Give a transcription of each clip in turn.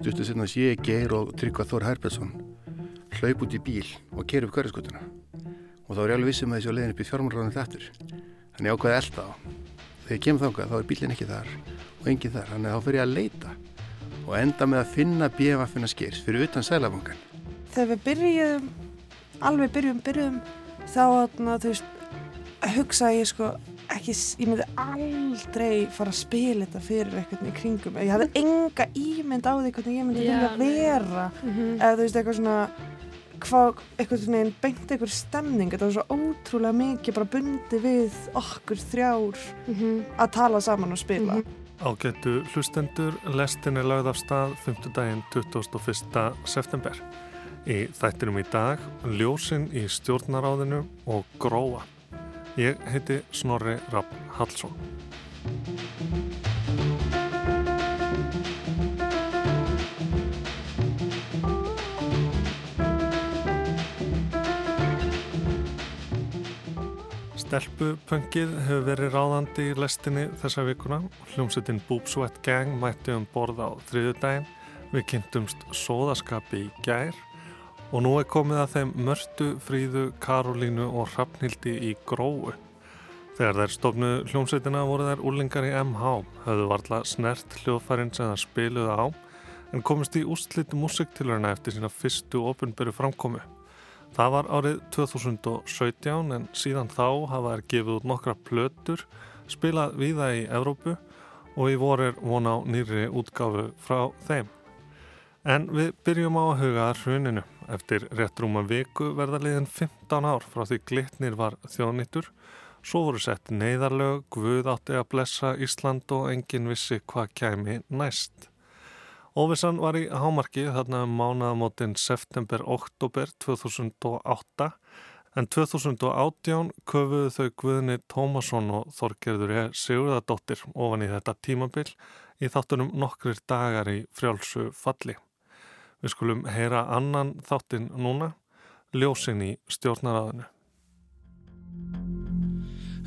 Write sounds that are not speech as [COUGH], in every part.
stuttu sinna sé ég Geir og Tryggva Þór Herbertsson hlaup út í bíl og keir upp hverjaskutuna og þá er ég alveg vissum að þessi á leiðin upp í fjármálráðinu þettur þannig ákvaði elda á þegar ég kemur þáka þá er bílinn ekki þar og enginn þar, þannig að þá fyrir ég að leita og enda með að finna bíðvaffina skers fyrir utan sælabankan Þegar við byrjum alveg byrjum, byrjum þá þú veist, hugsa ég sko ekki, ég myndi aldrei fara að spila þetta fyrir eitthvað í kringum, ég hafði enga ímynd á því hvernig ég myndi vilja vera mm -hmm. eða þú veist eitthvað svona hvað, eitthvað svona einn beint eitthvað stemning, þetta var svo ótrúlega mikið bara bundi við okkur þrjár mm -hmm. að tala saman og spila mm -hmm. Ágættu hlustendur, lestin er lagð af stað 5. daginn 21. september í þættinum í dag Ljósinn í stjórnaráðinu og Gróa Ég heiti Snorri Rapp Hallsson. Stelpupöngið hefur verið ráðandi í lestinni þessa vikuna. Hljómsettin Boop Sweat Gang mætti um borð á þriðu daginn. Við kynntumst sóðaskapi í gær Og nú er komið að þeim mörtu, fríðu, Karolínu og Hrafnhildi í gróu. Þegar þær stofnu hljómsveitina voru þær úrlingar í MH, höfðu varla snert hljóðfærin sem það spiluði á, en komist í úslitu músiktilurina eftir sína fyrstu ofinberu framkomi. Það var árið 2017 en síðan þá hafa þær gefið út nokkra plötur, spilað viða í Evrópu og í vorir vona á nýri útgáfu frá þeim. En við byrjum á að huga hruninu. Eftir rétt rúma viku verða liðin 15 ár frá því glitnir var þjóðnittur. Svo voru sett neyðarlög, Guð átti að blessa Ísland og engin vissi hvað kæmi næst. Óvissan var í hámarki þarna um mánaðamótin september-oktober 2008 en 2018 köfuðu þau Guðni Tómasson og Þorgerður E. Sigurðardóttir ofan í þetta tímabil í þáttunum nokkrir dagar í frjálsu falli. Við skulum heyra annan þáttinn núna, ljósinn í stjórnaraðinu.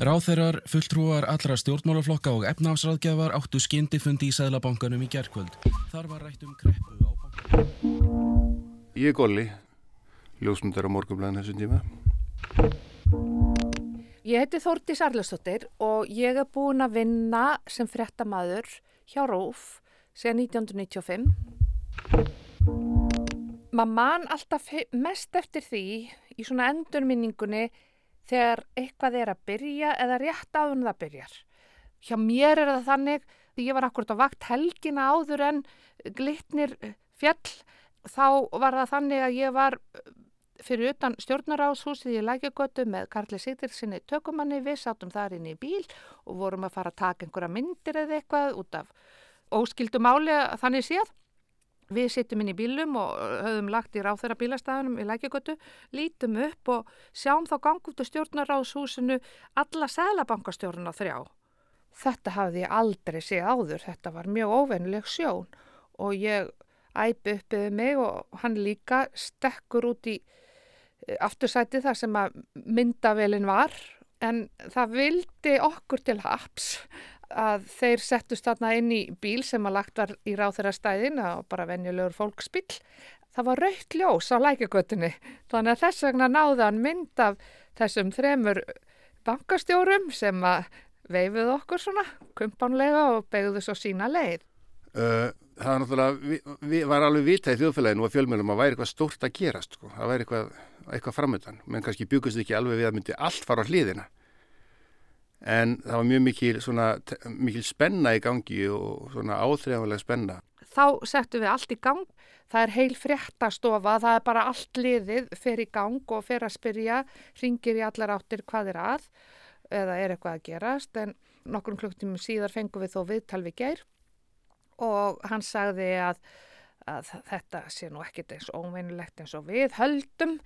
Ráþeirar, fulltrúar allra stjórnmálaflokka og efnafsraðgjafar áttu skindifundi í Sæðlabankanum í gerðkvöld. Þar var rætt um kreppu á bankanum. Ég er Golli, ljósmyndar á morgumlæðin þessum tíma. Ég heiti Þórti Sarlöstóttir og ég er búin að vinna sem fréttamaður hjá Róf síðan 1995 maður man alltaf mest eftir því í svona endurminningunni þegar eitthvað er að byrja eða rétt áður það byrjar. Hjá mér er það þannig, því ég var akkurat á vakt helgina áður en glitnir fjall, þá var það þannig að ég var fyrir utan stjórnaráshúsið í lækjagötu með Karli Sigdilsinni tökumanni, við sátum þar inn í bíl og vorum að fara að taka einhverja myndir eða eitthvað út af óskildum áli þannig séð. Við sittum inn í bílum og höfum lagt í ráþæra bílastæðunum í lækjagötu, lítum upp og sjáum þá gangi út á stjórnaráðshúsinu alla sælabankastjórnuna þrjá. Þetta hafði ég aldrei séð áður, þetta var mjög óvennileg sjón og ég æpi uppið mig og hann líka stekkur út í eh, aftursæti þar sem að myndavelin var. En það vildi okkur til haps að þeir settust þarna inn í bíl sem að lagt var í ráð þeirra stæðin og bara venjulegur fólksbíl. Það var raukt ljós á lækjagötunni þannig að þess vegna náðan mynd af þessum þremur bankastjórum sem að veifið okkur svona kumpanlega og begðu svo sína leið. Uh, það var náttúrulega, við, við var alveg vitað í þjóðfélaginu og fjölmjölum að væri eitthvað stórt að gerast, sko. það væri eitthvað, eitthvað framöndan, menn kannski byggust ekki alveg við að myndi allt fara á hliðina en það var mjög mikil, svona, mikil spenna í gangi og svona áþreifanlega spenna. Þá settum við allt í gang, það er heil fréttastofa, það er bara allt liðið fyrir í gang og fyrir að spyrja, ringir í allar áttir hvað er að eða er eitthvað að gerast. En nokkrum klukktímum síðar fengum við þó viðtal við geir og hann sagði að, að þetta sé nú ekkit eins óveinilegt eins og við höldum,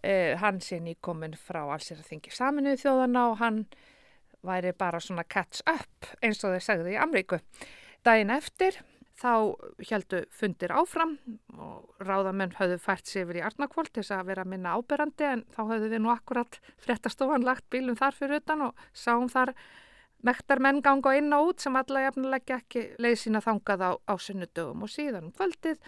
eh, hann sé nýkomin frá allsir að þingi saminuð þjóðana og hann væri bara svona catch up eins og þeir segði í Amríku. Dæin eftir þá heldu fundir áfram og ráðamenn höfðu fært sér yfir í Arnakvold til þess að vera minna áberandi en þá höfðu við nú akkurat frettastofan lagt bílum þar fyrir utan og sáum þar mektarmenn ganga inn og út sem alla jafnilega ekki leið sína þangað á, á sunnudögum og síðan um kvöldið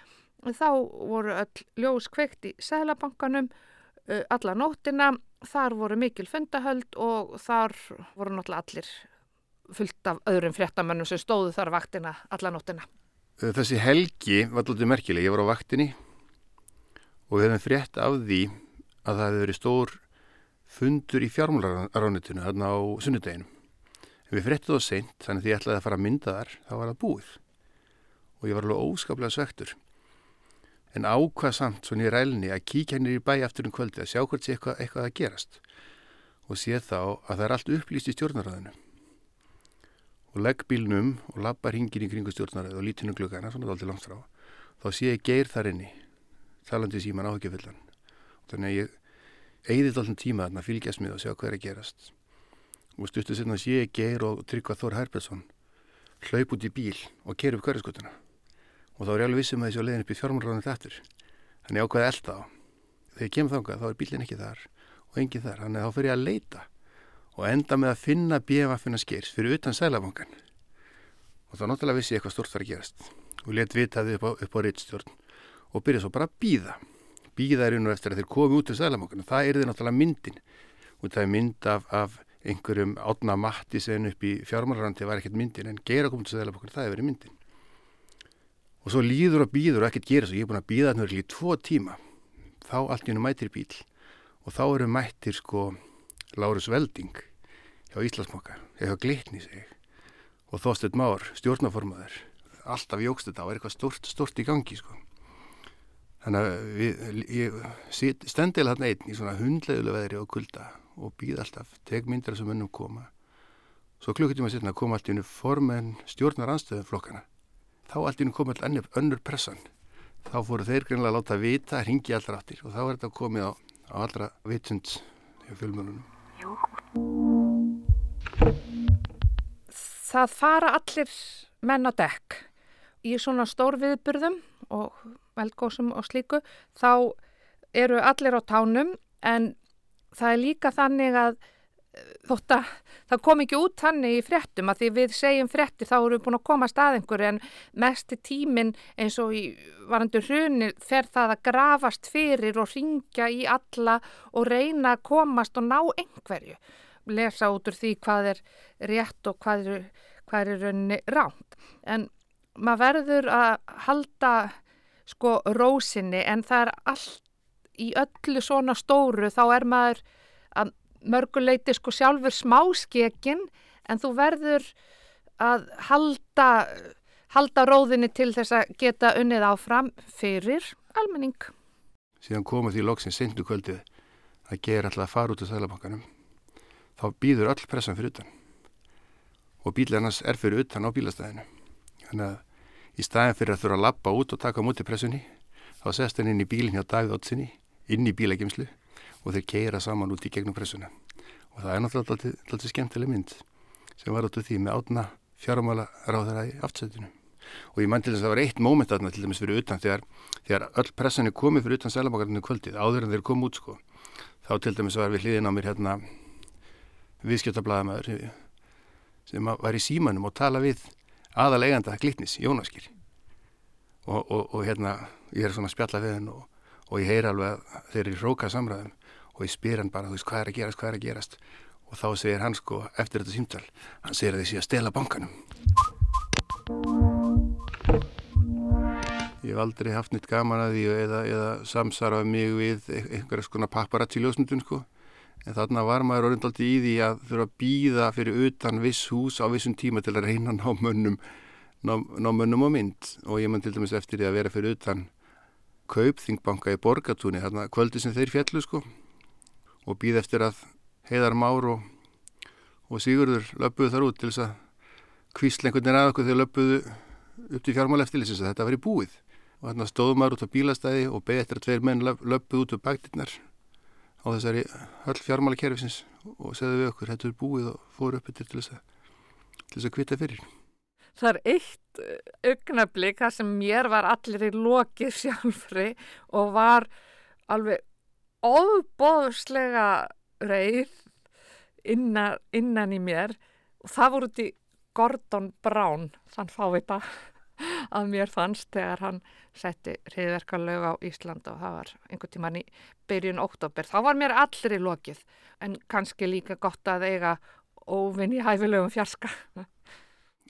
þá voru öll ljós kveikt í Sælabankanum uh, alla nóttina, þar voru mikil fundahöld og þar voru náttúrulega allir fullt af öðrum fréttamönnum sem stóðu þar vaktina alla nóttina. Þessi helgi var alltaf merkileg, ég var á vaktinni og við hefum frétt af því að það hefði verið stór fundur í fjármálaránitinu þarna á sunnudeginum. Við fréttum það seint, þannig að ég ætlaði að fara að mynda þar, þá var það búið. Og ég var alveg óskaplega svektur. En ákvað samt svona í rælni að kíkja hennir í bæ aftur um kvöldi að sjá hvort sé eitthvað, eitthvað að gerast. Og sé þá að það er allt upplýst í stjórnaræðinu. Og legg bílnum og lappar hingin í kringu stjórnaræðu og lítinu glugana, svona það aldrei langt frá. Þá sé ég geir þar inni, talandi síman áhugjöfullan. Þannig að ég eigðið alltaf tíma að fylgjast með og sjá hvað er að gerast og stuttu sinna sé ég geir og Tryggva Þór Herbertsson hlaup út í bíl og keir upp hverjaskutuna og þá er ég alveg vissum að þessi á leiðin upp í fjármálráðinu þettur þannig ákvaði elda á þegar ég kemur þangað þá er bílinn ekki þar og enginn þar, þannig að þá fyrir ég að leita og enda með að finna BMF-una skeirs fyrir utan sælabankan og þá náttúrulega vissi ég eitthvað stort þar að gerast. Og let vitaði upp á, á reittstjórn og byrja svo bara að býða býða er og eftir að þeir komi út úr sælamokkuna. Það er því náttúrulega myndin. Og það er mynd af, af einhverjum átna matti sen upp í fjármálrandi var ekkert myndin en gera komið til sælamokkuna, það. Og svo líður og býður og ekkert gera svo. Ég er búin að býða þarna í tvo tíma. Þá allt í hennu mætir bíl og þá eru mættir sko Lárus Velding hjá Íslandsmokka, hjá Glitni seg og Þóstedt Már, stjórnaformaður. Alltaf jógst þetta og er eitthvað stort, stort í gangi sko. Þannig að við, ég stendilega þarna einn í svona hundlegulega veðri og kulda og býð alltaf, teg myndir sem önnum koma. Svo klukkutíma setna kom allt í unni formen stjórnar anstöðuflokkana. Þá allt í unni kom all önnur pressan. Þá fóru þeir greinlega að láta vita, ringi allra áttir og þá er þetta komið á, á allra vitund hjá fjölmjölunum. Það fara allir menn á dekk í svona stór viðburðum og veldgóðsum og slíku, þá eru allir á tánum en það er líka þannig að þótt að það kom ekki út þannig í fréttum að því við segjum frétti þá eru við búin að koma stað einhverju en mest í tímin eins og í varandu hrunir fer það að grafast fyrir og ringja í alla og reyna að komast og ná einhverju. Lesa út úr því hvað er rétt og hvað er, hvað er raunni ránt en maður verður að halda sko rósinni en það er allt í öllu svona stóru þá er maður að mörguleiti sko sjálfur smáskekin en þú verður að halda, halda róðinni til þess að geta unnið áfram fyrir almenning. Síðan koma því loksinn sendu kvöldið að gera alltaf að fara út á Sælabankanum. Þá býður öll pressan fyrir utan og bílarnas er fyrir utan á bílastæðinu. Þannig að í staðin fyrir að þurfa að lappa út og taka móti pressunni þá sest henni inn í bílinn hjá Davíð Ótsinni inn í bílagemslu og þeir keira saman út í gegnum pressuna. Og það er náttúrulega alltaf skemmtileg mynd sem var áttu því með átna fjármála ráðara í aftsætinu og ég mann til þess að það var eitt móment aðna til dæmis fyrir utan þegar, þegar öll pressan er komið fyrir utan sælabakarinu kvöldið áður en þeir kom út sko. Þá til dæmis var við hliðin á mér hérna viðskjöldablaðamæður sem var í símanum og tala við aðal eiganda glitnis, Jónaskir og, og, og hérna ég er svona spjalla við henn og, og ég heyr alveg að þeir eru hróka samræðum og ég spyr hann bara, þú veist, hvað er að gerast, hvað er að gerast? Og þá segir hann sko, eftir þetta símtal hann segir að þið sé að stela bankanum. Ég hef aldrei haft nýtt gaman að því eða, eða samsarað mig við e-, einhverja svona paparazzi ljósmyndun sko. En þarna var maður orðindaldi í því að þurfa að býða fyrir utan viss hús á vissum tíma til að reyna ná mönnum ná, ná mönnum á mynd. Og ég mann til dæmis eftir því að vera fyrir utan kaupþingbanka í borgatúni þarna kvöldi sem þeir fjallu sko og býð eftir að heiðar már og, og Sigurður löpuðu þar út til þess að veginn að okkur þegar löpuðu upp til fjármál eftirlýsins að þetta var í búið og þarna stóðum maður út á bílastæði og beði eftir að tveir menn löpuðu út á bagdirnar á þessari höll fjármála kerfisins og segðu við okkur, þetta er búið og fóru upp til þess að, til þess að kvita fyrir. Það er eitt eh, augnablík þar sem mér var allir í lokið sjálfri og var alveg óbóðslega reyð innan, innan í mér og það voru út í Gordon Brown, þann fávita að mér fannst þegar hann setti hriðverkarlög á Ísland og það var einhvern tíman í byrjun oktober. Þá var mér allir í lokið en kannski líka gott að eiga óvinn í hæfilegum fjarska.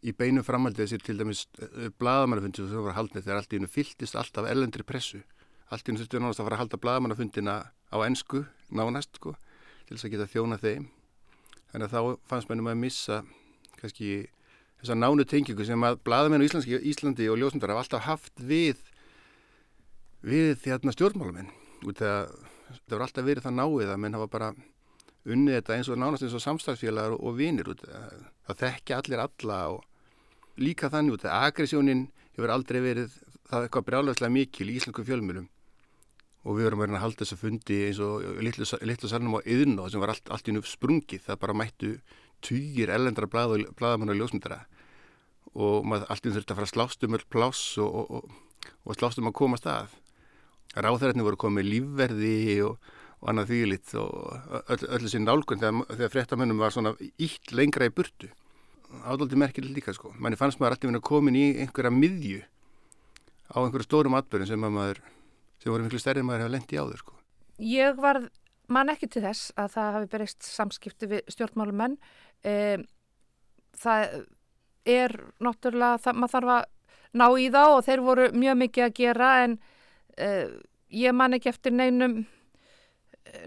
Í beinu framhaldi þessi til dæmis uh, bladamannafundinu sem var haldnið þegar allt í hennu fylltist alltaf ellendri pressu. Allt í hennu þurftu nánast að fara að halda bladamannafundina á ennsku, nánast sko, til þess að geta þjóna þeim. Þannig að þá fannst mennum að missa kannski þessa nánu tengingu sem að bladamenn á Íslandi, Íslandi og ljósundar hafa alltaf haft við við þérna stjórnmálamenn út þegar það voru alltaf verið það náið að menn hafa bara unnið þetta eins og nánast eins og samstagsfélagar og vinir út það þekkja allir alla og líka þannig út að agressjónin hefur aldrei verið það eitthvað brjálagslega mikil í íslensku fjölmjölum og við vorum verið að halda þess að fundi eins og litlu, litlu sannum á og sem var allt, allt í nú sprungið. Það bara mættu týjir ellendra bladamann og ljósmyndara. Og maður alltaf þurfti að fara að slást um öll pláss og, og, og, og slást um að komast að ráþærætni voru komið lífverði og annað þýlitt og öll, öll þessi nálgun þegar, þegar fréttamennum var svona ítt lengra í burtu. Ádóldi merkileg líka sko. Manni fannst maður alltaf að komin í einhverja miðju á einhverju stórum atbyrjum sem maður sem voru miklu stærri maður hefði lendi á þau sko. Ég var man ekki til þess að það hafi berist samskipti við stjórnmálumenn e, það er náttúrulega, það, maður þarf að ná í þá og þeir voru mjög mikið að gera en e, ég man ekki eftir neinum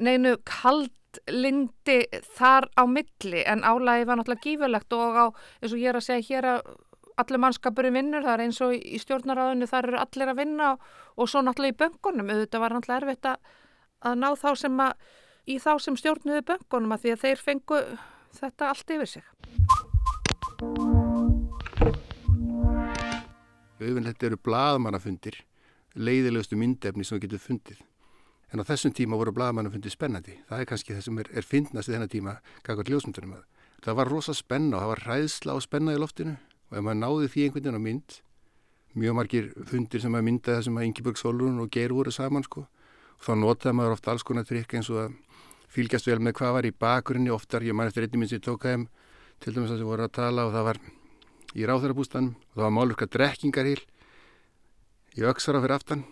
neinu kaldlindi þar á milli. En álægi var náttúrulega gífurlegt og á, eins og ég er að segja hér að allir mannskapurinn vinnur, það er eins og í stjórnaráðinu þar eru allir að vinna og, svo náttúrulega í böngunum, auðvitað var náttúrulega erfitt að að ná þá sem að í þá sem stjórnuðu böngunum að því að þeir fengu þetta allt yfir sig. Auðvitað eru bladamannafundir leiðilegustu myndefni sem við getum fundið. En á þessum tíma voru bladamannafundir spennandi. Það er kannski það sem er, er fyndnast í þennan tíma kakar ljósmyndunum að. Það var rosa spenna og það var ræðsla og spenna í loftinu og ef maður náði því einhvern veginn á mynd, mjög margir fundir sem að mynda það sem að Ingeborg Solrún og Geir voru saman sko þá notaði maður ofta alls konar trikk eins og að fylgjast vel með hvað var í bakgrunni oftar, ég man eftir einnig minn sem tók aðeim til dæmis að það voru að tala og það var í ráþarabústanum og það var málurka drekkingarhíl í öksara fyrir aftan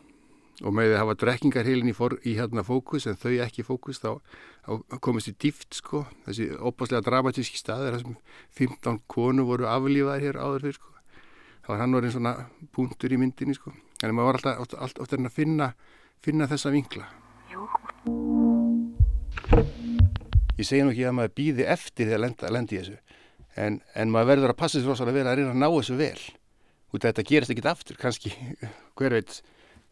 og með að hafa drekkingarhílin í, í hérna fókus en þau ekki fókus þá, þá komist í dýft sko. Þessi opaslega dramatíski staðir þessum 15 konu voru aflífaðir hér áður fyrir sko. Þá var hann orðin svona punktur í myndinni sko. En maður var alltaf, alltaf, alltaf, alltaf að finna finna þessa vinkla. Ég segi nú ekki að maður býði eftir að lenda, lendi þessu en, en maður verður að passa sér rosalega vel að reyna að ná þessu vel. Út af þetta gerist ekkit aftur, kannski. [LAUGHS] Hver veit,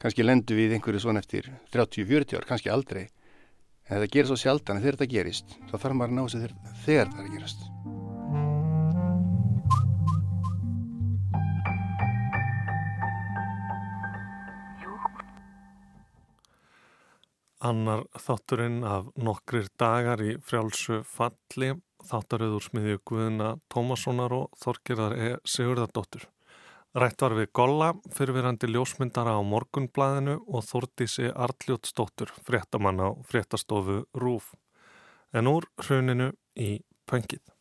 kannski lendu við einhverju svona eftir 30-40 ár, kannski aldrei en þetta gerist svo sjaldan en þegar þetta gerist þá þarf maður að ná þessu þegar, þegar þetta gerast. Annar þátturinn af nokkrir dagar í frjálsu falli, þáttaröður smiðju Guðuna Tómassonar og Þorgerðar E. Sigurðardóttur. Rætt var við Golla, fyrirverandi ljósmyndara á Morgunblæðinu og Þordísi Arljótsdóttur, fréttamann á fréttastofu Rúf. En úr hruninu í Pöngið.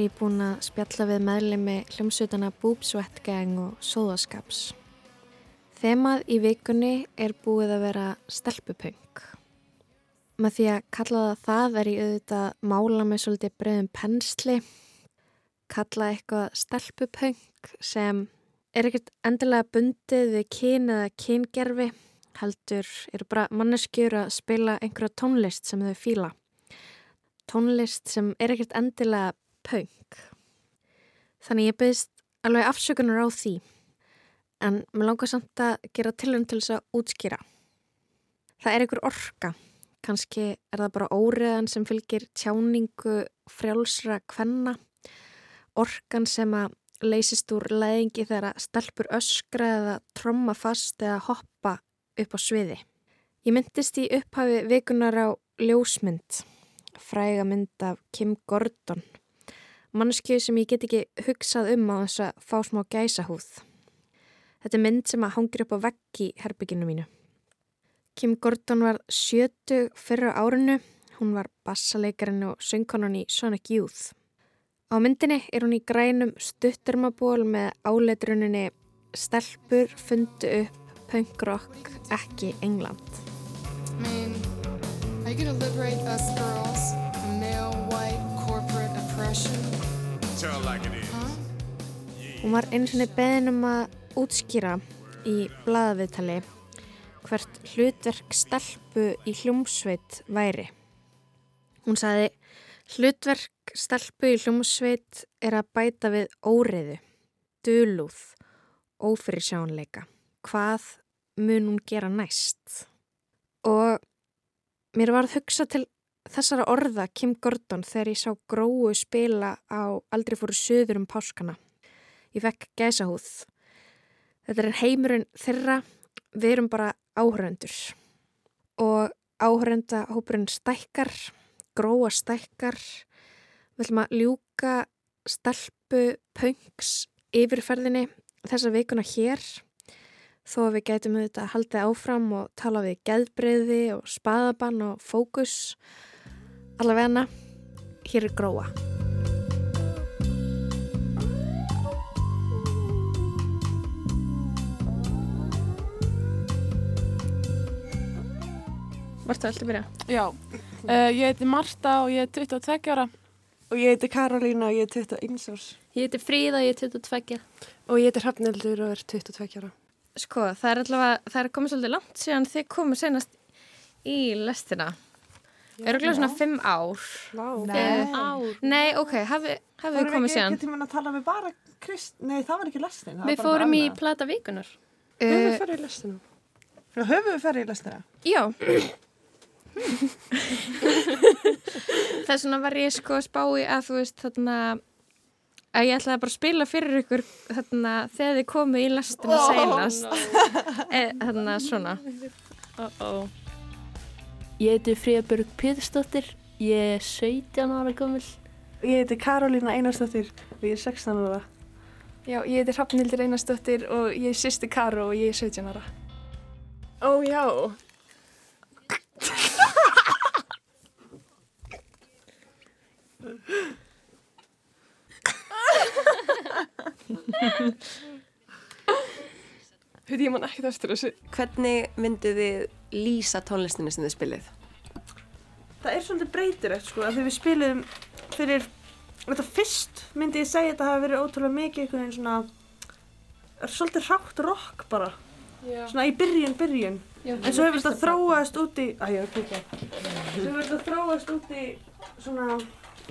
Er ég búin að spjalla við meðlemi hljómsveitana Boobsweat Gang og Sóðaskaps. Þemað í vikunni er búið að vera stelpupöng. Með því að kalla það það er ég auðvitað mála með svolítið bregðum pensli. kalla eitthvað stelpupöng sem er ekkert endilega bundið við kyn eða kyngerfi heldur eru bara manneskjur að spila einhverja tónlist sem þau fíla. Tónlist sem er ekkert endilega pöng. Þannig ég byggðist alveg afsökunar á því en mér langar samt að gera tilhörn til þess að útskýra. Það er einhver orka. Kanski er það bara óriðan sem fylgir tjáningu frjálsra kvenna. Orkan sem að leysist úr leðingi þegar að stelpur öskra eða tromma fast eða hoppa upp á sviði. Ég myndist í upphafi vikunar á ljósmynd, fræga mynd af Kim Gordon, mannskjöð sem ég get ekki hugsað um á þess að fá smá gæsahúð. Þetta er mynd sem að hangir upp á vegg í herbygginu mínu. Kim Gordon var sjötu fyrra árinu, hún var bassalegarinn og söngkonan í Sonic Youth. Á myndinni er hún í grænum stuttermaból með áleitruninni Stelpur fundu upp punk rock, ekki England. I mean, are you gonna liberate us girls from male white corporate oppression? Hún var eins og beðin um að útskýra í bladaviðtali hvert hlutverk stelpu í hljómsveit væri. Hún saði, hlutverk stelpu í hljómsveit er að bæta við óriðu, dölúð, ófyrirsjánleika hvað mun hún gera næst og mér var að hugsa til þessara orða Kim Gordon þegar ég sá gróu spila á aldrei fóru söður um páskana. Ég fekk gæsahúð. Þetta er heimurinn þeirra. Við erum bara áhöröndur og áhörönda hópurinn stækkar gróa stækkar. Við ætlum að ljúka stelpu pöngs yfirferðinni þessa vikuna hér. Þó að við gætum auðvitað haldið áfram og tala við geðbreyði og spaðabann og fókus allavegna, hér er gróa. Marta, að byrja? Já, uh, ég heiti Marta og ég er 22 ára. Og ég heiti Karolína og ég er 21 árs. Ég heiti Fríða og ég er 22 og ég heiti Hrafnildur og er 22 ára. Sko, það er allavega, það er komið svolítið langt síðan þið komið senast í lestina. Öruglega svona fimm ár. Vá. Fimm ár. Nei, ok, hafið hafi við komið síðan. Það er ekki tíma að tala með bara Krist, nei það var ekki lestin. Við fórum í plata vikunar. Höfum við ferið í lestina? Höfum við ferið í lestina? Já. Þess vegna var ég sko að spá í að þú veist þarna að ég ætlaði bara að spila fyrir ykkur þarna, þegar þið komu í lastinu oh, seinast no. e, þarna svona uh -oh. Ég heiti Fríðabjörg Píðstóttir ég er 17 ára gömul. Ég heiti Karolína Einarstóttir og ég er 16 ára. Já, ég heiti Hrafnildur Einarstóttir og ég er sýsti Karo og ég er 17 ára. Ó já [LAUGHS] [LAUGHS] Þetta ég man ekkert eftir þessu. Hvernig myndið þið lýsa tónlistinu sem þið spilið? Það er svolítið breytiregt sko, að þegar við spilum fyrir, þetta fyrst myndi ég segja að þetta hafi verið ótrúlega mikið einhvern veginn svona, svolítið hrátt rock bara, Já. svona í byrjun, byrjun. Já, en svo hefur þetta þróast út í, að ég var að kvíkja, svo hefur þetta þróast út í svona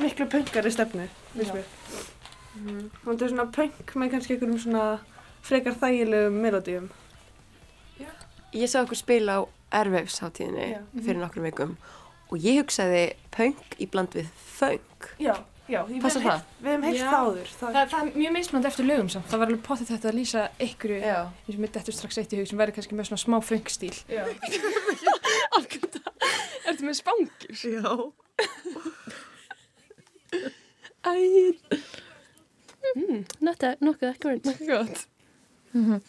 miklu pöngari stefnu, finnst mér. Mm. Það er svona punk með kannski einhverjum svona frekar þægilegum melodíum. Já. Ég sá okkur spila á ervefsháttíðinni fyrir nokkrum veikum og ég hugsaði punk í bland við funk. Já, já. Passar það? Við hefum heilt þáður. Það, það, það er mjög meðsmönd eftir lögum samt. Það var alveg potið þetta að lýsa ykkur eins og mitt eftir strax eitt í hug sem verður kannski með svona smá funkstíl. Já. [LAUGHS] Algjörða. Ertu með spangir? Já. Ægir. Mm, nokkuð ekkert. Nokkuð gott. Mm -hmm.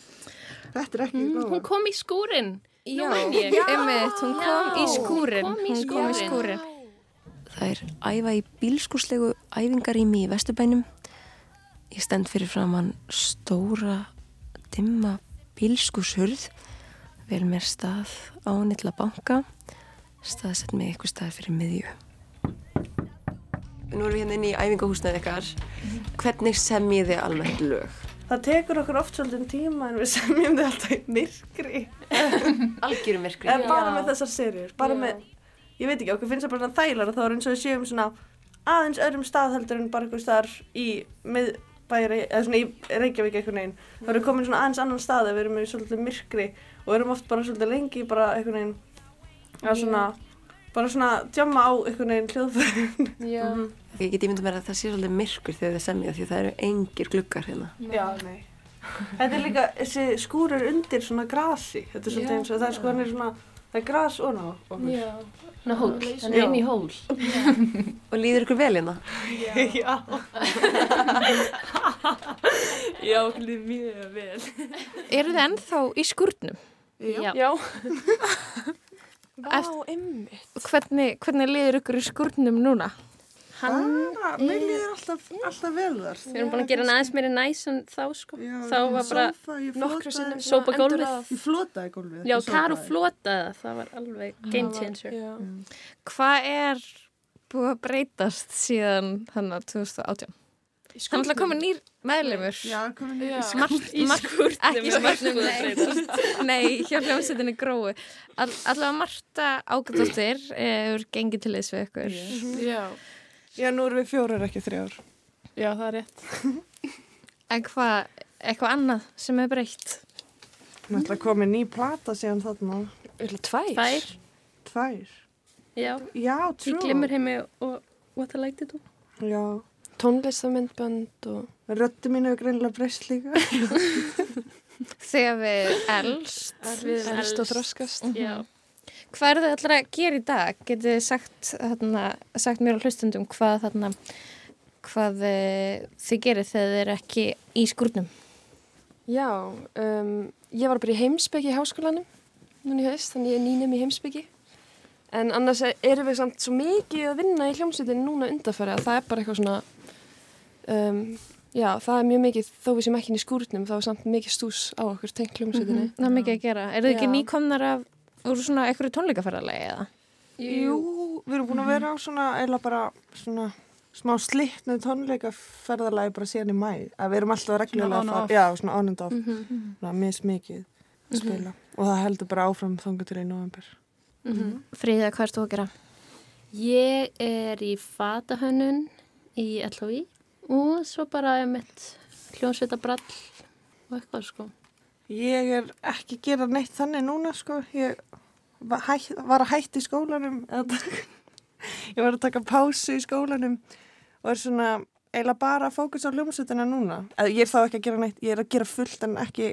Þetta er ekki mm. Hún kom í skúrin. Já, einmitt, hún kom já. í skúrin. Hún kom í skúrin. Kom í skúrin. Það er æfa í bílskúrslegu æfingarými í Vesturbænum. Ég stend fyrir fram hann stóra, dimma bílskúrshurð. Vel mér stað á nýtla banka. Staðsett mig eitthvað stað fyrir miðju. nú erum við hérna inn í æfingahúsnaði ykkar. Hvernig semjið þið almennt lög? Það tekur okkur oft svolítið tíma en við [LAUGHS] semjum þið alltaf í myrkri. [LAUGHS] Algjörum myrkri. En bara Já. með þessar serjur, bara með, ég veit ekki, okkur finnst það bara þægilega þá er eins og við séum svona aðeins öðrum stað heldur en bara einhver staðar í miðbæri, eða svona í Reykjavík einhvern veginn. Þá erum við komin svona aðeins annan stað ef við erum í svolítið myrkri og erum oft bara svolítið lengi bara einhvern veginn að svona, bara svona djamma á einhvern veginn hljóðfærin. [LAUGHS] Já. Ég get ímynda mér að það sé svolítið myrkur þegar þið semjið því það eru engir gluggar hérna. Já, nei. Þetta er líka, þessi skúr er undir svona grasi. Þetta er svolítið Já. eins og það er sko, hann er svona, það er gras og ná. Já. Ná hól, hann er inn í hól. Og líður ykkur vel hérna? Já. Já, [LAUGHS] okkur líður mjög vel. Eru þið ennþá í skúrnum? Já. Já. Vá, ymmið. Hvernig, hvernig liður ykkur í skúrnum núna? Bara, mér líður alltaf, alltaf vel þar. Við erum búin að gera hann aðeins meiri næs en þá sko. Já, þá var bara sófa, ég Nokkru sinnum Sópa svona gólfið. Ég flotaði gólfið. Já, Karu flotaði það, það var alveg game changer. Já. Hvað er búið að breytast síðan þannig að 2018? Það er alltaf komin nýr komin í. Margt, Í er að [LAUGHS] nei. hjá hljómsveitinni grói. All, allavega Marta Ágættóttir hefur gengið til þess við ykkur. Já. Já, nú erum við fjórar ekki þrjár. Já, það er rétt. En hvað, eitthvað annað sem er breytt? Við ætla að koma ný plata síðan þarna. Öll tvær. Tvær, Tvær. já. Já, trú. glimmerheimi og What I Like To Do. Já. Tónlistamindbönd og... Röttu mín hefur greinlega breyst líka. [LAUGHS] Þegar við elst. Við elst og þroskast. Já. Hvað er þið allar að gera í dag? Getið þið sagt, þarna, sagt mér á hlustundum hvað, þarna, hvað eh, þið gerir þegar þið eru ekki í skúrnum? Já, um, ég var bara í heimsbyggi í háskólanum núna í haust, þannig ég er nýnum í heimsbyggi. En annars er- erum við samt svo mikið að vinna í hljómsveitinni núna undarfæri að það er bara eitthvað svona, um, já, það er mjög mikið, þó við sem ekki í skúrnum, þá er samt mikið stús á okkur tengt hljómsveitinni. Það er mikið að gera. Er þið ekki nýkomnar af úr svona einhverju tónleikaferðalegi eða? Jú, við erum búin að vera á svona, eða bara svona smá slittnu tónleikaferðalagi bara síðan í mæ. Að við erum alltaf reglulega að fara, já, svona on and off, Mhm. svona mismikið að spila. Og það heldur bara áfram þangu til í november. Fríða, hvað ert þú að gera? Ég er í fatahönnun í LHI og svo bara mitt hljónsveita brall og eitthvað sko. Ég er ekki að gera neitt þannig núna, sko. Ég var, hæ, var að hætti í skólanum. [LAUGHS] ég var að taka pásu í skólanum og er svona eiginlega bara að fókus á hljómsveitina núna. Eða, ég er þá ekki að gera neitt, ég er að gera fullt en ekki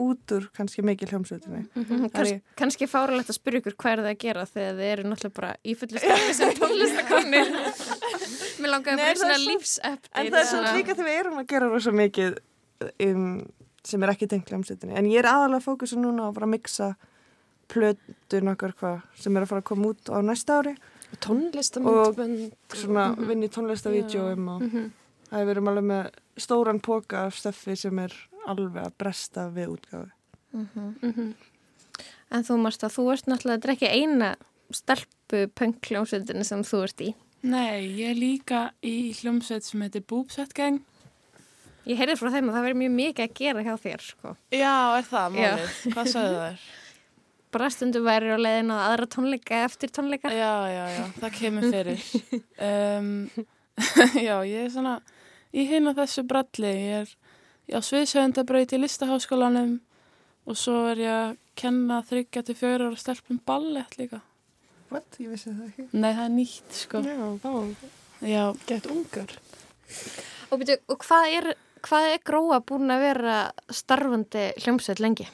út úr kannski mikið hljómsveitinni. Mm Það er ég- Kanski fáralegt að spyrja ykkur hvað er það að gera þegar þið eru náttúrulega bara í fullu starfi sem [LAUGHS] tónlistakonir. Mér langaði í það svona svo- lífsöpt. En það er svona líka þegar við erum að gera rosa mikið um, sem er ekki tengt hljómsveitinni. En ég er aðalega fókusu núna á að fara að mixa plötun okkar hvað sem er að fara að koma út á næsta ári. Tónlistamindbönd. svona vinn í tónlistavídjóum og það við erum alveg með stóran póka af stöffi sem er alveg að bresta við útgáfi. Mhm. En þú Marsta, þú ert náttúrulega, þetta er ekki eina stelpu pönkljónsveitinni sem þú ert í. Nei, ég er líka í hljómsveit sem heitir Boobsweat Gang. Ég heyrði frá þeim að það verður mjög mikið að gera hjá þér, sko. Já, er það Já. málið? Hvað sagðu þær? [LAUGHS] Bara stundum væri á leiðin á aðra tónleika eftir tónleika. Já, já, já, það kemur fyrir. [LAUGHS] Um, [LAUGHS] já, ég er svona í hinn á þessu bralli. Ég er á sviðsöfundabraut í listaháskólanum og svo er ég að kenna þryggja til fjögur ára stelpum ballett líka. What? Ég vissi það ekki. Nei, það er nýtt, sko. Já. Já. Gett ungar. Og, byrju, og hvað, er, hvað er gróa búin að vera starfandi hljómsveit lengi?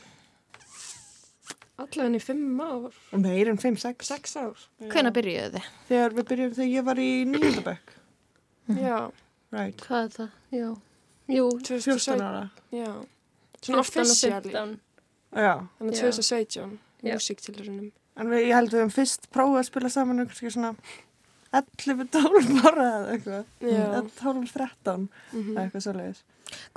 Allavega í fimm ár. Meir en 5-6. 6 ár. Hvenær byrjuðu þið? Þegar við byrjum, þegar ég var í nýjöndabökk. [CLEARS THROAT] Já. Right. Hvað er það? Já. Jú, 14 ára. Já. Svona 14 og officially. 15. Já. Þannig Já. 2017. Já. Músiktilurinnum. En við, ég held við höfum fyrst prófað að spila saman um kannski svona 11-12 ára eða eitthvað. Já. Eða 12-13 Mhm. eða eitthvað.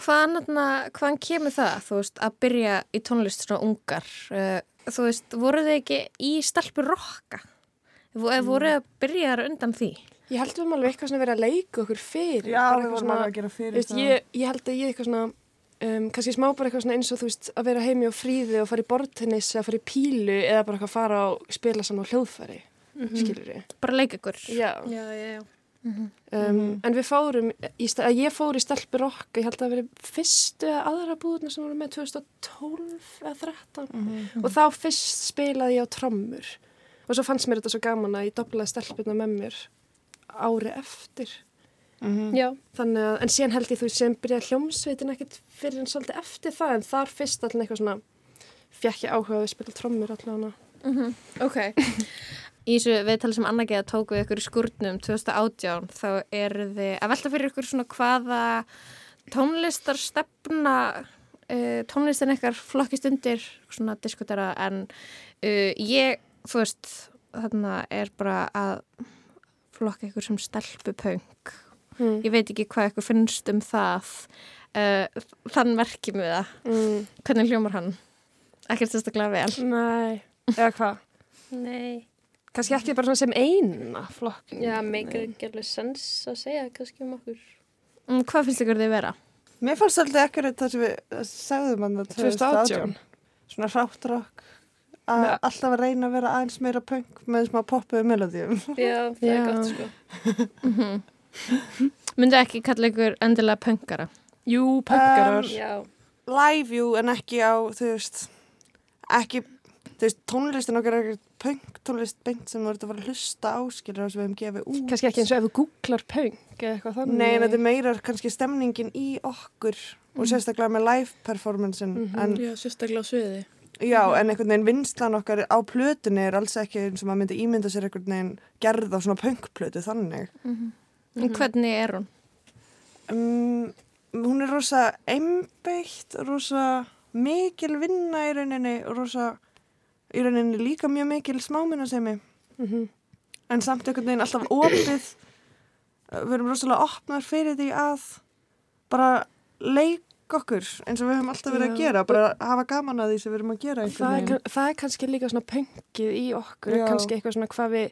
Hvaðan, þarna- hvaðan kemur það, veist, að byrja í tónlist svona ungar? Uh, þú veist, voru þið ekki í stelpur rocka? Vo- Mm. Voru þið að byrja þar undan því? Ég held við erum alveg eitthvað svona verið að leika okkur fyrir. Já, bara við vorum að gera fyrir veist, ég, ég held að ég eitthvað svona, um, kannski smá bara eitthvað svona eins og þú veist, að vera heimi á fríði og fara í bortennis eða fara í pílu eða bara eitthvað fara og spila saman á hljóðfæri, Mhm. skilur við. Bara leika ykkur. Já. Já, já, já. Um, Mhm. En við fórum, í, sta- að ég fór í stelpur okk, ég held að það verið fyrstu eða aðra búðuna sem voru með 2012 eða 13 Mhm. og þá fyrst spilaði ég á trommur og svo fannst mér þetta svo gaman að ég doblaði stelpurna með mér ári eftir. Mhm. Já. Þannig að, en síðan held ég þú sem byrjaði hljómsveitin ekkert fyrir en svolítið eftir það en þar fyrst allir eitthvað svona fekk ég áhuga að spila trommur allavega. Mhm, Ok. [LAUGHS] Í þessu viðtali sem Anna Geða tók við ykkur í skúrnum 2018 þá eru þið að velta fyrir ykkur svona hvaða tónlistarstefna uh, tónlistin ykkar flokkist undir svona diskutera en uh, ég, þú veist þarna er bara að flokka ykkur sem stelpupöng Mm. ég veit ekki hvað ykkur finnst um það uh, þann merkjum við það Mm. hvernig hljómar hann? ekkert sérstaklega vel Nei, eða hvað? Nei. Kannski ekki bara svona sem eina flokk. Já, meikar ekki alveg sens að segja kannski um okkur. Mm, hvað finnst ykkur þið vera? Mér fannst alltaf ekkert það sem við eh, sagðum hann 2018. Svona ráttrokk að Nei. alltaf að reyna að vera aðeins meira punk með smá poppuðu melodíum [LAUGHS] Já, það Já. er gott sko. Mm [LAUGHS] Myndu ekki kalla ykkur endilega pöngara? Jú, pönkarar. Um, Já. live jú en ekki á þú veist ekki þú veist tónlistin okkar er ekkert punk tónlist beint sem þú ert að fara að hlusta á skilur það sem við hefum gefið út Kannski ekki eins og ef þú googlar pönk eða eitthvað þannig. Nei, en þetta er meira kannski stemningin í okkur og sérstaklega með live performancein Mhm. en Já, sérstaklega á sviði. Já, en einhvern veginn vinslan okkar á plötunni er alls ekki eins og maður myndi ímynda sér einhvern veginn gerð á svona punkplötu þannig. Mm Hvernig er hún? Um, hún er rosa einbeitt, rosa mikil vinna í rauninni og rosa í rauninni líka mjög mikil smáminnarsemi. Mhm. En samt einhvern veginn alltaf opið, við erum rosalega opnar fyrir því að bara leika okkur eins og við höfum alltaf verið að gera, bara hafa gaman að því sem við erum að gera Það er, það er kannski líka svona pönkið í okkur, Já. kannski eitthvað svona hvað við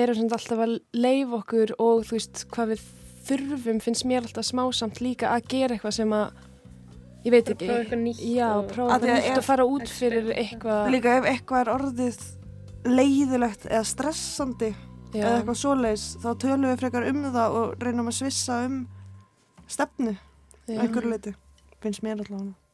erum svona alltaf að leifa okkur og þú veist hvað við þurfum finnst mér alltaf smásamt líka að gera eitthvað sem að ég veit ekki. Prófa eitthvað nýtt Já, prófa eitthvað að nýtt og fara út fyrir eitthvað. Líka ef eitthvað er orðið leiðilegt eða stressandi Já. eða eitthvað svoleiðis þá tölum við frekar um það og reynum að svissa um stefnu einhverju leiti, finnst mér allavega Það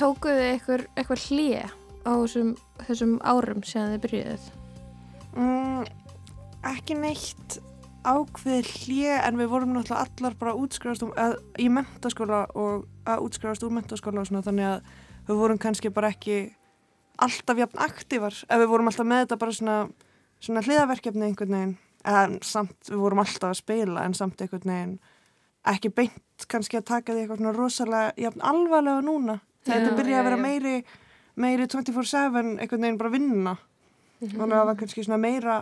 Tókuðu þið eitthvað hlýja á þessum, þessum árum síðan þið byrjuðuð? mm, Ekki neitt ákveð hlje en við vorum náttúrulega allar bara útskrifast um, að, í mentaskóla og að útskrifast úr mentaskóla og svona þannig að við vorum kannski bara ekki alltaf jafn aktívar ef við vorum alltaf með þetta bara svona, svona hliðaverkefni einhvern veginn en samt við vorum alltaf að spila en samt einhvern veginn ekki beint kannski að taka því eitthvað svona rosalega jafn alvarlega núna þetta byrja að vera meiri meiri 24-7 einhvern veginn bara vinna þannig að það var kannski svona meira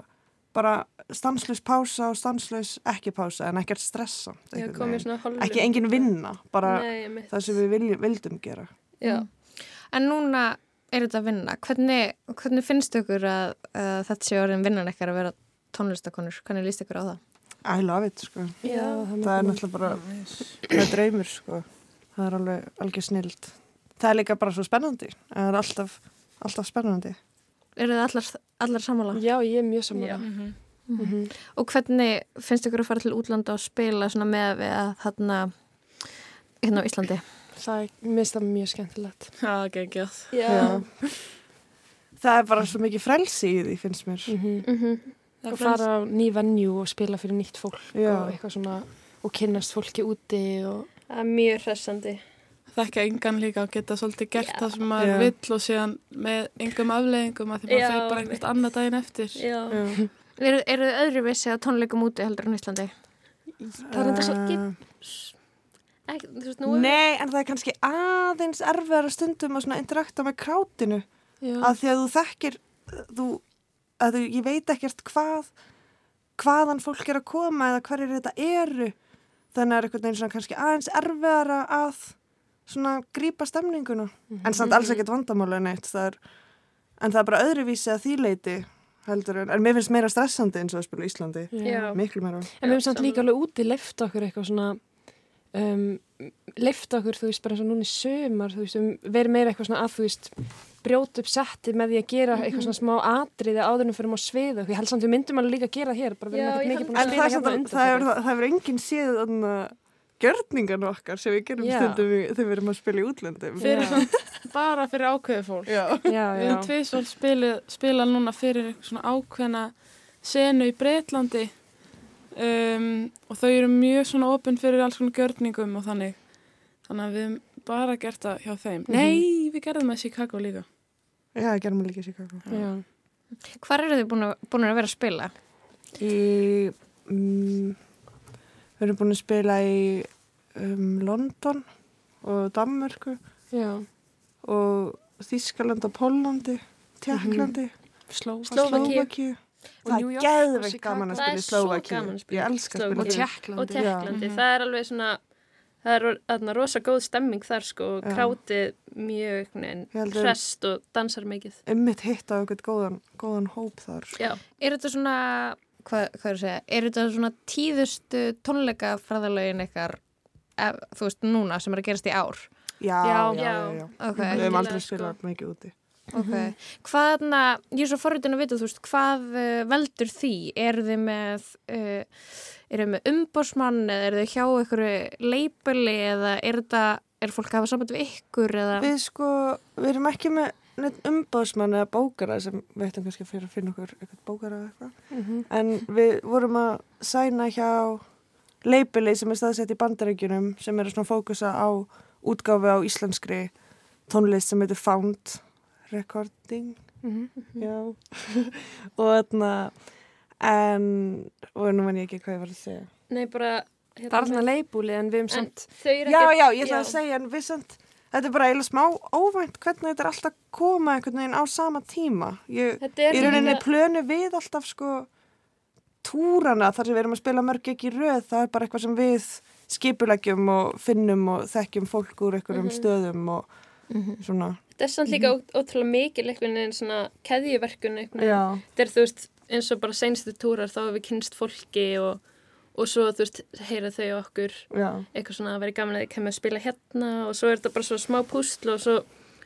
bara stanslaus pása og stanslaus ekki pása en ekkert stressa ekki engin vinna bara Nei, það sem við viljum, vildum gera. Já. En núna er þetta að vinna. Hvernig, hvernig finnst ykkur að, að þetta sé orðin vinnan ekkert að vera tónlistakonur? Hvernig líst ykkur á það? I love it sko. Já, það er náttúrulega bara það er draumur sko. Það er alveg algjör snild það er líka bara svo spennandi það er alltaf, alltaf spennandi Eru þið allar, allar sammála? Já, ég er mjög sammála. Mhm. Mhm. Og hvernig finnst ykkur að fara til útlanda og spila svona með við að þarna hérna á Íslandi? Það er, það mjög skemmtilegt. Já, geggjað. Já. það er bara svo mikið frelsi í því finnst mér Mhm. Það Það og fara á ný venju og spila fyrir nýtt fólk Já. og eitthvað svona og kynnast fólki úti og Það er mjög hressandi. Þekka engan líka og geta svolítið gert Já. það sem maður Já. vill og síðan með engum afleðingum að því maður fyrir bara einhvert annað daginn eftir. Já. Já. Eru, eru þið öðruvísi að tónleikum úti heldur en Íslandi? það er enda svo Ekki, þú veist, nú er- Nei, en það er kannski aðeins erfiðara stundum að interakta með krátinu Já. að því að þú þekkir þú, að þú, ég veit ekkert hvað hvaðan fólk er að koma eða hverjir þetta eru þannig að er einhvern veginn kannski aðeins erfiðara að svona grípa stemninguna. En samt alls ekkert vandamála neitt það er, en það er bara öðruvísi að því leiti heldur en, en mér finnst meira stressandi eins og að spila Íslandi. Já. miklu meira. En við hefum samt líka alveg úti leift okkur eitthvað svona um, leift okkur, þú veist, bara eins og núna í sömar þú veist, um, verið meira eitthvað svona að þú veist brjóta upp setti með því að gera eitthvað svona smá atriði áður en fyrir á svið og ég held samt við myndum alveg líka að gera hér bara við erum ekkert mikið búin að það, hérna hérna, það, hefur, það hefur enginn séð þarna gjörningan okkar sem við gerum Já. stundum í- þegar við erum að spila í útlöndum. Fyrir bara fyrir ákveðu fólk. Já. Já, Við já, höfum tvisvöld spila, spila núna fyrir svona ákveðna senu í Breitlandi um, og þau eru mjög svona opinn fyrir alls konar gjörningum og þannig. Þannig að við höfum bara gert það hjá þeim. Nei, við gerðum það í Chicago líka. Já, það gerum við líka í Chicago. já. Hvar eru þið búin að, búin að vera að spila? Í, mm, við erum búin að spila í um, London og Danmörku já. og Þískaland og Pólandi, Tjekklandi, Slóvakíu. Slóvakíu. Og Það New er Chicago. gaman að spila í spila Ég í elska að spila í Tjekklandi Og Tjekklandi, það er alveg svona það er þarna rosa góð stemming þar sko og krátið mjög hrest og dansar mikið Ummitt hitt á eitthvað góðan, góðan hóp þar. Já. Er þetta svona hvað, hvað er að segja, er þetta svona tíðustu tónleika fræðalögin ykkar ef, þú veist núna sem er að gerast í ár Já, Já. já, já. já. Ok, Við hefum aldrei sko. spilað mikið úti. ok Hvað, na, ég er svo forritin að vita, þú veist, hvað uh, veldur því? Eru þið með uh, með umbósmann eða eru þið hjá einhverju leipili eða er þetta, er fólk að hafa samband við ykkur eða Við sko, við erum ekki með umbóðsmann eða bókara sem við ættum kannski fyrir að finna okkur eitthvað bókara eða eitthvað. Mhm. En við vorum að sæna hjá leipili sem er staðsett í bandarækjunum sem eru svona fókusa á útgáfi á íslenskri tónlist sem heitir Found Recording. Mhm. Já. [LAUGHS] og þarna, en, og nú menn ég ekki hvað ég var að segja. Nei, bara hérna, Það er svona leibúli en við en samt Já, ekki já, ég ætla að segja, en við samt, þetta er bara eiginlega smá óvænt hvernig þetta er alltaf að koma einhvern veginn á sama tíma. Ég, er rauninni líka- plönu við alltaf sko túrana þar sem við erum að spila mörg ekki röð, það er bara eitthvað sem við skipuleggjum og finnum og þekkjum fólk úr einhverjum stöðum og svona. Þetta er samt líka ó- ótrúlega mikil einhvern veginn svona. Já, Þetta er þú veist eins og bara seinstu túrar þá hefur við kynst fólki og, og svo þú veist heyra þau okkur já, eitthvað svona að vera gaman að þið kemur að spila hérna. Og svo er þetta bara svo smá púsl og svo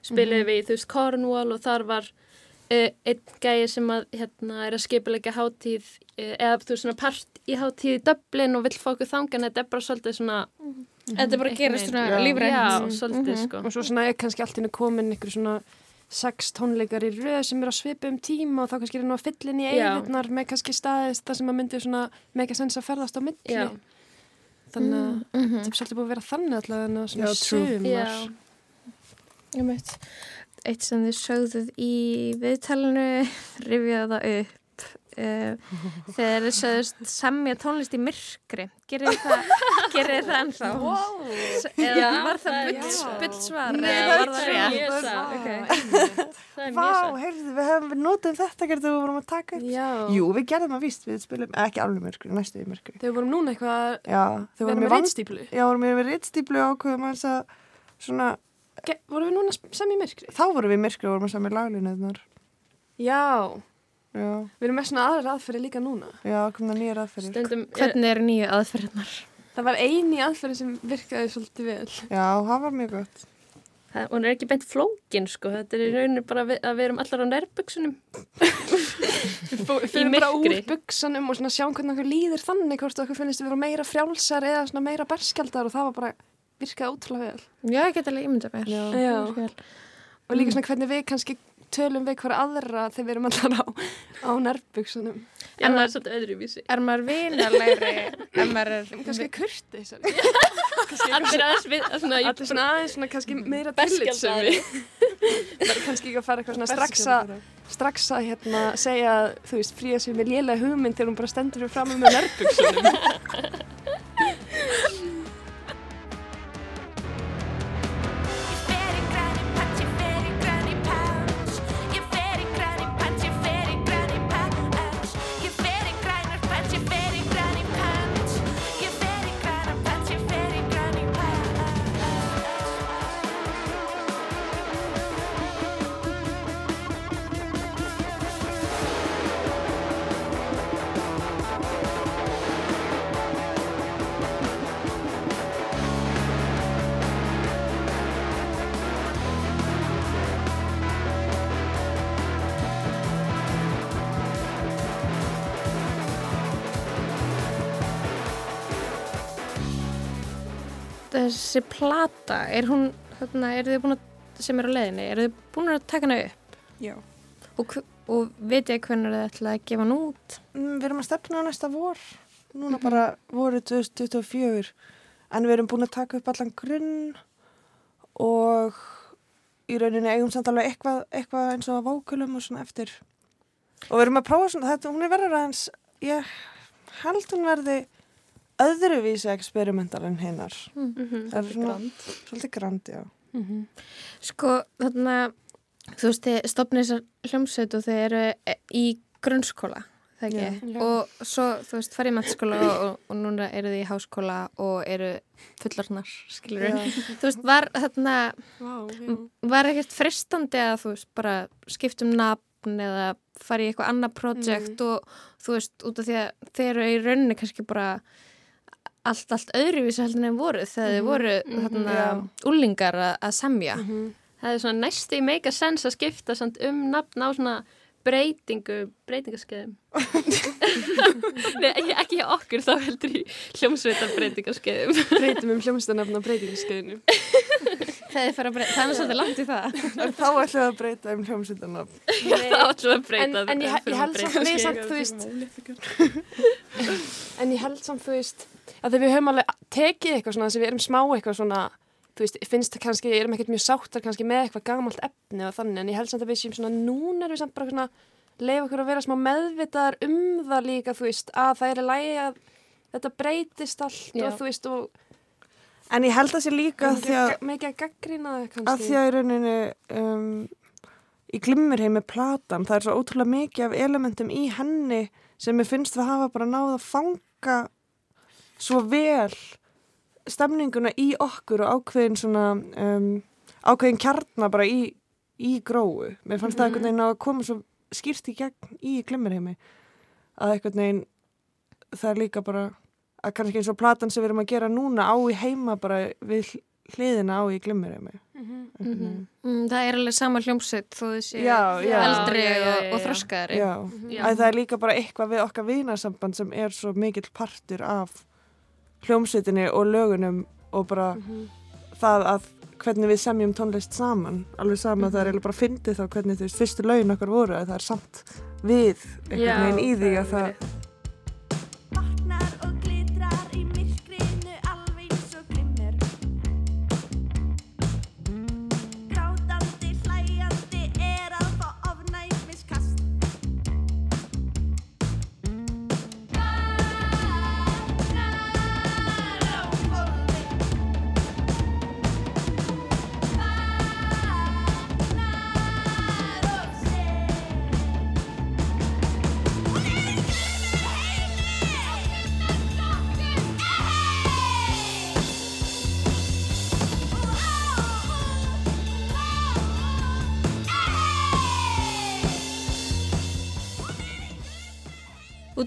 spilaði við í þú veist Cornwall og þar var uh, einn gæi sem að hérna er að skipulegja hátíð uh, eða þú veist svona part í hátíð í Dublin og vill fá okkur þangan þetta er bara svolítið svona þetta er bara að gerast svona lífrænt. Já, svolítið sko. Og svo svona er kannski allt innu komin ykkur svona sex tónleikar í röð sem er að svipa um tíma og þá kannski er nú að fylla inn í Já. eigðirnar með kannski staðist það sem að myndi svona mega sens að ferðast á milli Já. þannig að Mhm. þetta er svolítið búið að vera þannig allavega en að svona Já, true. sumar Já. Ég veit. Eitt sem þið sögðuð í viðtalinu, [LAUGHS] rifjaði það upp. Uh, þegar þið sögðust semja tónlist í myrkri. Gerir það, [LAUGHS] gerir það ennþá? Wow. Eða Já, var það það bull, já. bull svar? Nei, eða það var er það rétt? Mjög það- satt. Ok. Það er Vá, heyrðu, við hefum við notum þetta gerðum við vorum að taka upp. Já. Jú, við gerðum að víst, við spilum, ekki alveg myrkri, næstu í myrkri. Þegar við vorum núna eitthvað við vorum erum með reynstíplu Já, vorum við með rittstýplu ákveðum að þess að svona, vorum við núna sem í myrkri þá vorum við í myrkri og vorum að samja laglinuðnar. Já, Já, við erum með svona aðrar aðferði líka núna já, komna nýjar aðferðir. Stundum, Hvernig eru nýju aðferðnar? Það var eini aðferði sem virkaði svolítið vel Já, það var mjög gott. það, hún er ekki beint flókin sko, þetta er í rauninu bara við, að við erum allar á nærbuksunum. Við fyrir bara úr buksanum og svona sjáum hvernig okkur líður þannig hvort okkur finnist við vera meira frjálsar eða svona meira berskjaldar og það var bara virkaði ótrúlega vel Já, ég get alveg ímynda mér. Já. Og líka svona hvernig við kannski tölum við hver aðra þegar við erum allar á, á nærbuksunum Já, maður er svolítið öðruvísi. Er maður vinalegri, ef maður er... Kannski kurteis. [LAUGHS] Allir aðeins við, svona, í- Allir svona aðeins svona kannski meira Berskjaldaðri. tillitsemi. Það er kannski ekki að fara eitthvað svona strax að strax að hérna segja, þú veist, fríða sér með lélega hugmynd þegar hún bara stendur fyrir fram með nærbuksunum. [LAUGHS] Þessi plata, er hún, þarna, eru þið búin að, sem er á leiðinni, eru þið búin að taka hana upp? Já. Og, og vitið þið hvernig þið ætla að gefa hann út? Mm, Við erum að stefna á næsta vor, núna bara voru 2024, en við erum búin að taka upp allan grunn og í rauninni eigum samt alveg eitthvað, eitthvað eins og að vókulum og svona eftir. Og við erum að prófa svona, þetta, hún er verður aðeins, ég held hún verði öðruvísi eksperimental en hinnar. Mhm. Það er svona, svolítið grand, já. Sko, þarna, þú veist, þið stopnið þessar hljómsveit og þið eru e- í grunnskóla, það ekki? Já. Já. Og svo, þú veist, farið í mennskóla og, og, núna eru þið í háskóla og eru fullarnar, skilur Já. Þú veist, var þarna, já. var ekkert fristandi að, þú veist, bara skiptum nafn eða farið í eitthvað annað projekt og, þú veist, út af því að þeir eru í rauninni kannski bara allt, allt öðruvísi heldur en voru þegar þið Mhm, voru mhm. þarna Já. úlingar að, semja. Það er svona næstu í make a sense að skipta samt um nafn á svona breytingu, breytingaskeiðum. [LAUGHS] Nei, ekki- hjá okkur, þá heldur í hljómsveitar breytingaskeiðum. Breytum um hljómsveitarnafn á breytingaskeiðinu. [LAUGHS] Það er, bara, það er svolítið langt í það. Þá ætlum við að breyta um hljómsveitarna. [LAUGHS] Þá ætlum við að breyta En, en ég, ég held samt, þú veist, en ég held samt, þú veist, að við höfum alveg tekið eitthvað svona, að við erum smá eitthvað svona, þú veist, finnst það kannski, erum ekkert mjög sáttar kannski með eitthvað gamalt efni og þannig, en ég held samt að við séum svona, núna erum við samt bara svona, leifa okkur að vera smá meðvitaðar um það líka, þú veist, að það er lægi að þetta breytist allt Já. og þú veist, og En ég held að sé líka að því að, mikið að gaggrina það að kannski. því að í rauninni um, í glimmerheimi platan, það er svo ótrúlega mikið af elementum í henni sem ég finnst við hafa bara náð að fanga svo vel stemninguna í okkur og ákveðin svona um, ákveðin kjarnar bara í, í gróu. Mér fannst það einhvern veginn á að koma svo skýrt í gegn í glimmerheimi að einhvern veginn það er líka bara að kannski eins og platan sem við erum að gera núna á í heima bara við hl- hliðina á í glimmerheimi. Mhm. Mm, það er alveg sama hljómsveit þó þessi Já, já. eldri Já, já, og, og þroskaðari. Já, Mhm. að það er líka bara eitthvað við okkar vinasamband sem er svo mikill partur af hljómsveitinni og lögunum og bara það að hvernig við semjum tónlist saman alveg sama það er eiginlega bara fyndið þá hvernig þú veist fyrstu lögin okkar voru að það er samt við einhvern veginn í því að það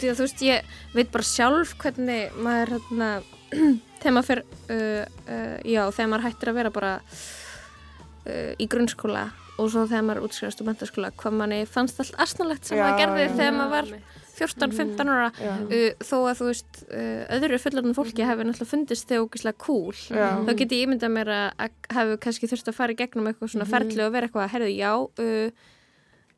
út í að þú veist, ég veit bara sjálf hvernig maður hérna, [CLEARS THROAT] þegar maður fer uh, uh, já, þegar maður hættir að vera bara uh, í grunnskóla og svo þegar maður útskrifast úr mentaskóla hvað manni fannst allt asnalegt sem Já, maður gerði já. þegar maður var 14-15 ára Já. uh, þó að þú veist uh, öðru fullarinn fólki hefur náttúrulega fundist þegar ógislega cool Já. þá get ég ímyndað mér að, hefur kannski þurft að fara í gegnum eitthvað svona Mhm. ferli og vera eitthvað að herðu já uh,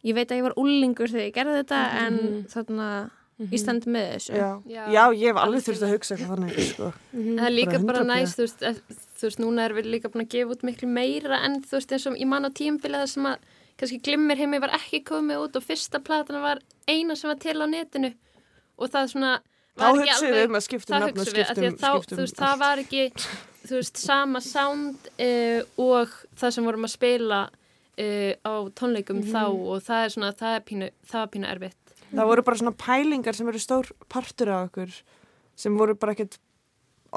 ég veit að ég var úlingur þegar ég gerði þetta Mhm. en þarna ég stend með þessu Já. Já, ég hef alveg þurft að hugsa eitthvað þannig, sko. En það er líka bara 100%. næst, þú veist, að, þú veist, núna er við líka búin að gefa út miklu meira en þú veist, eins og ég man á tímbilið sem að kannski glimmir heimi var ekki komið út og fyrsta platan var eina sem var til á netinu og það svona Þá hugsuðum við alveg- um að skipta um það nafn og hugsuðum við, af því að skipta um- þá, skipta um þú veist, það var ekki þú veist, sama sound uh, og það sem vorum að spila uh, á tónleikum Mhm. þá og það er svona, það er pínu, það var pínu erfitt Það voru bara svona pælingar sem eru stór partur af okkur sem voru bara ekkert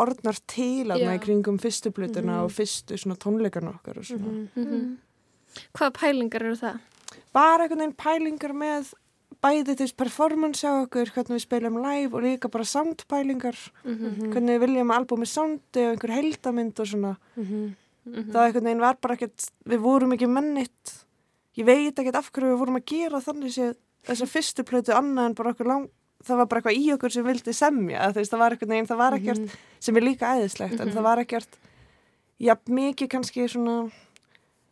orðnar til aðna Já. í kringum fyrstu plötuna Mhm. og fyrstu svona tónleikana okkar og svona. Mhm. Mhm. Hvaða pælingar eru það? Bara einhvern veginn pælingar með bæði veist performance á okkur, hvernig við spilum live og líka bara soundpælingar, Mhm. hvernig við viljum að albumi soundi og einhver heldamynd og svona. Mhm. Það einhvern veginn var bara ekkert, við vorum ekki mennitt, ég veit ekkert af hverju við vorum að gera þannig séð þessa fyrstu plötu annað en bara okkur lang, það var bara eitthvað í okkur sem vildi semja, veist, það var einhvern veginn, það var ekkert sem er líka æðislegt, en Mhm. það var ekkert, já, mikið kannski svona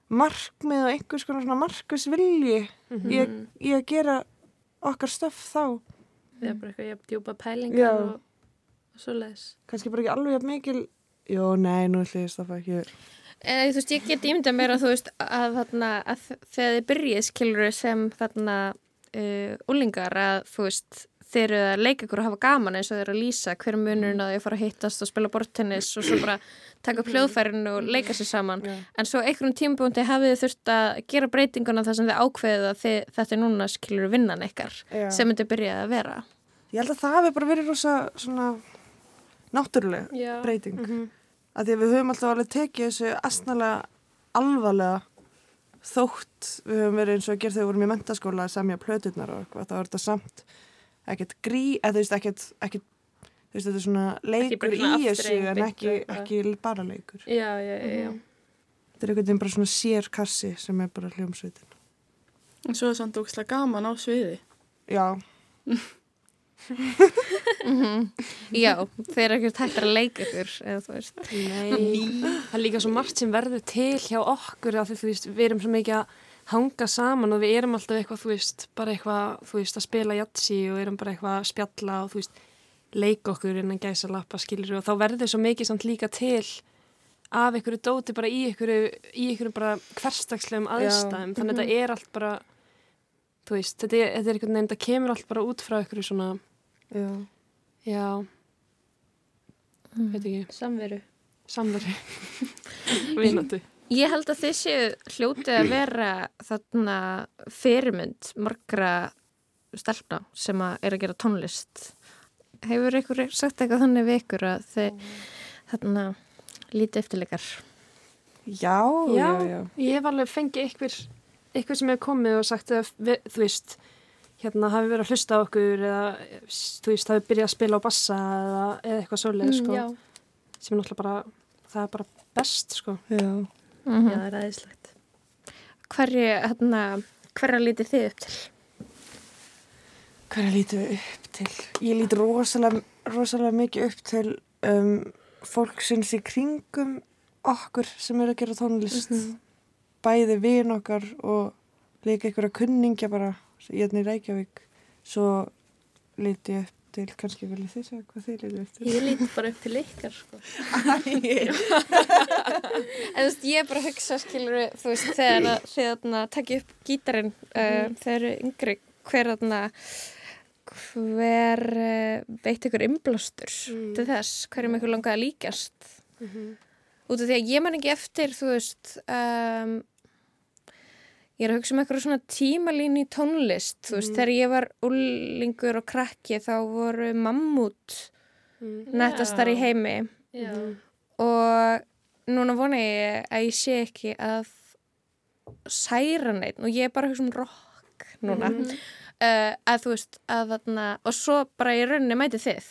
markmið og einhvers konar svona markusvilji Mhm. í, að- í að gera okkar stöff þá. það er bara eitthvað jafn djúpa pælingar Já. og, og svo leiðis Kannski bara ekki alveg mikil, jó, nei, nú ætlum ég að staffa ekki. Eh, þú veist, ég get ímyndað mér að þú veist að, þarna, að þegar þið byrjið skilur sem þarna uh, úlingar að þú veist þeir eru að leika ykkur og hafa gaman eins og þeir eru að lýsa hver er munurinn að þau fara að hittast og spila bortennis og svo bara taka upp hljóðfærin og leika sér saman en svo einhverjum tímabúndi hafið þið þurft að gera breytinguna þar sem þið ákveðið að þið, þetta er núna skilur vinnan ykkar Já. sem myndi byrjað að vera Ég held að það hafi bara verið rosa svona náttúruleg Já. breyting. Mhm. Að því að við höfum alltaf alveg tekið þessu astnalega alvarlega þótt við höfum verið eins og að gera þegar við vorum í mentaskóla að semja plöturnar og eitthvað. Það var þetta samt ekkert grí, eða þú veist ekkert, ekkert þú veist þetta er svona leikur í þessu en ekki, ekki bara leikur. já, já, já, já. Þetta er einhvern veginn bara svona sér kassi sem er bara hljómsveitin. En svo er samt ógslag gaman á sviði. Já. [LAUGHS] Mhm. [LAUGHS] Já, þeir eru ekkert hættir að leika ykkur eða þú veist Nei, það er líka svo margt sem verður til hjá okkur af því veist, við erum svo mikið að hanga saman og við erum alltaf eitthvað, þú veist, bara eitthvað, þú veist, að spila jatsi og erum bara eitthvað að spjalla og þú veist, leika okkur innan gæsa lappa skilur og þá verður svo mikið samt líka til af einhverju dóti bara í einhverju, í einhverju bara hverstagslegum aðstæðum, þannig að Mhm. þetta er allt bara, veist, þetta er, þetta er einhvern veginn, þetta kemur allt bara út frá einhverju svona, Já. já, veit ekki, samveru samveru, [LAUGHS] vinandi. Ég held að þið séu hljótið að vera þarna fyrirmynd margra stelpna sem að er að gera tónlist. Hefur ykkur sagt eitthvað þannig við ykkur að þið þarna lítið eftirleikar? Já, já, Já, já. ég hef alveg fengið ykkur, ykkur sem hefur komið og sagt að við, þú veist, hérna hafi verið að hlusta á okkur eða þú veist, hafi byrjað að spila á bassa eða, eða eitthvað svoleið, Mm, sko, sem er náttúrulega bara, það er bara best, sko. Já. Já, það er aðeinslegt. Hverju, hérna, hverja lítið þið upp til? Hverja lítum við upp til? Ég lít rosalega, rosalega mikið upp til um, fólksins í kringum okkur sem eru að gera tónlist. Bæði vin okkar og líka einhverja kunningja bara hérna í Reykjavík. Svo lít ég upp til, kannski viljið þið segja hvað þið lítið upp til? Ég líti bara upp til ykkar, sko. En þú veist, ég er bara að hugsa, skilur þú veist, þegar að þið takja upp gítarinn uh, þegar eru yngri, hver þarna, hver uh, veit ykkur innblástur til þess, hverjum ykkur langaði að líkjast. Út af því að ég man ekki eftir, þú veist, um, ég er að hugsa um eitthvað svona tímalín í tónlist, þú veist, Mhm. þegar ég var úlingur og krakki þá voru mammút nettastar í heimi Já. og núna vona ég að ég sé ekki að særa neitt og ég er bara að hugsa um rock núna Mhm. uh, að þú veist að þarna og svo bara í rauninni mæti þið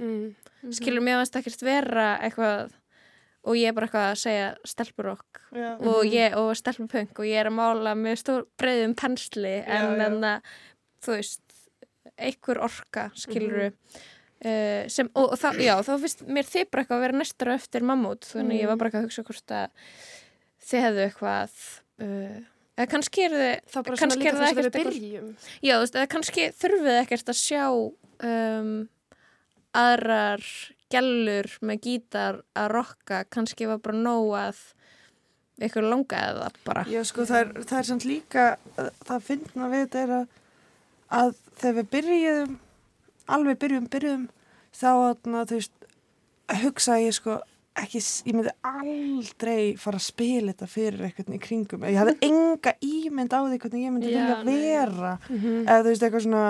Mm. skilur mér varst ekkert vera eitthvað og ég er bara eitthvað að segja stelpurokk og, ég, og stelpupunk og ég er að mála með stór breiðum pensli en þannig að þú veist einhver orka skilur uh, sem, og, og þá, já, þá finnst mér þið bara eitthvað að vera næstur á eftir mammút þannig að ég var bara að hugsa hvort að þið hefðu eitthvað uh, eða kannski er þið Það er bara svona líka þess að við byrjum. já, þú veist, eða kannski þurfið ekkert að sjá um, aðrar gellur með gítar að rokka kannski var bara nóg að ykkur langaði það bara Já, sko, það er, það er samt líka, það finna við þetta er að, að þegar við byrjuðum, alveg byrjuðum, byrjuðum, þá, þú veist, hugsa ég, sko, ekki, ég myndi aldrei fara að spila þetta fyrir eitthvað í kringum. Ég hafði enga ímynd á því hvernig ég myndi Já, vilja nei. vera. Mhm. Eða, þú veist, eitthvað svona,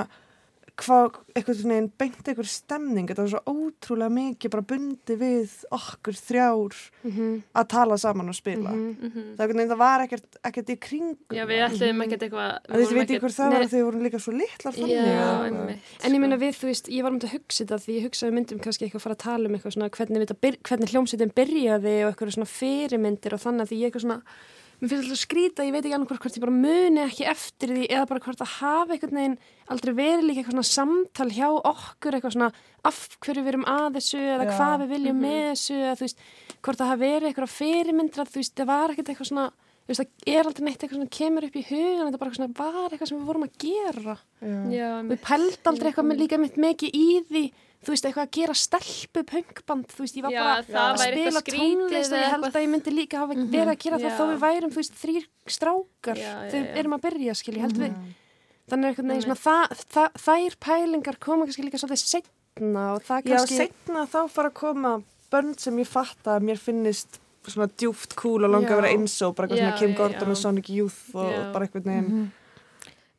hvað, eitthvað svona einn beint eitthvað stemning. Þetta var svo ótrúlega mikið bara bundi við okkur þrjár Mhm. að tala saman og spila. Mhm. Það, það var ekkert, ekkert í kringum. Já, við ætlum ekkert eitthvað Að þið veit ekki hvort það var að þið voru líka svo litlar þannig. Já. En ég meina við, þú veist, ég var um að hugsa þetta því ég hugsaði við myndum kannski eitthvað að fara að tala um eitthvað svona hvernig, hvernig hljómsveitin byrjaði og eitthvað svona fyrirmyndir og þannig að því ég eitthvað svona, mér finnst alltaf skrýta, ég veit ekki annað hvort, hvort ég bara muni ekki eftir því eða bara hvort að hafa eitthvað neginn aldrei verið líka eitthvað svona samtal hjá okkur, eitthvað svona af hverju við erum að þessu eða Já. hvað við viljum Mhm. með þessu eða þú veist, hvort það hafa verið eitthvað fyrirmyndir að þú veist, það var ekkert eitthvað svona Þú veist, það er aldrei neitt eitthvað sem kemur upp í hugan, þetta bara eitthvað svona var eitthvað sem við vorum að gera Já. Já, við pælt aldrei eitthvað með líka mitt mikið í því þú veist, eitthvað að gera stelpu punkband, þú veist, ég var Já, bara það að spila tónlist og ég held eitthvað- að ég myndi líka hafa Mhm. verið að gera það Já. þó við værum, þú veist, þrýr strákar Já, já, já. við erum að byrja, skil, ég held við Mhm. þannig er eitthvað neginn svona, það, það, þær pælingar koma kannski líka svolítið setna og það Já, kannski setna þá fara að koma börn sem ég fatta að mér finnist svona djúft kúl og langa að vera Já. eins og bara eitthvað Já, svona Kim já, Gordon já. og Sonic Youth og Já. bara eitthvað neginn.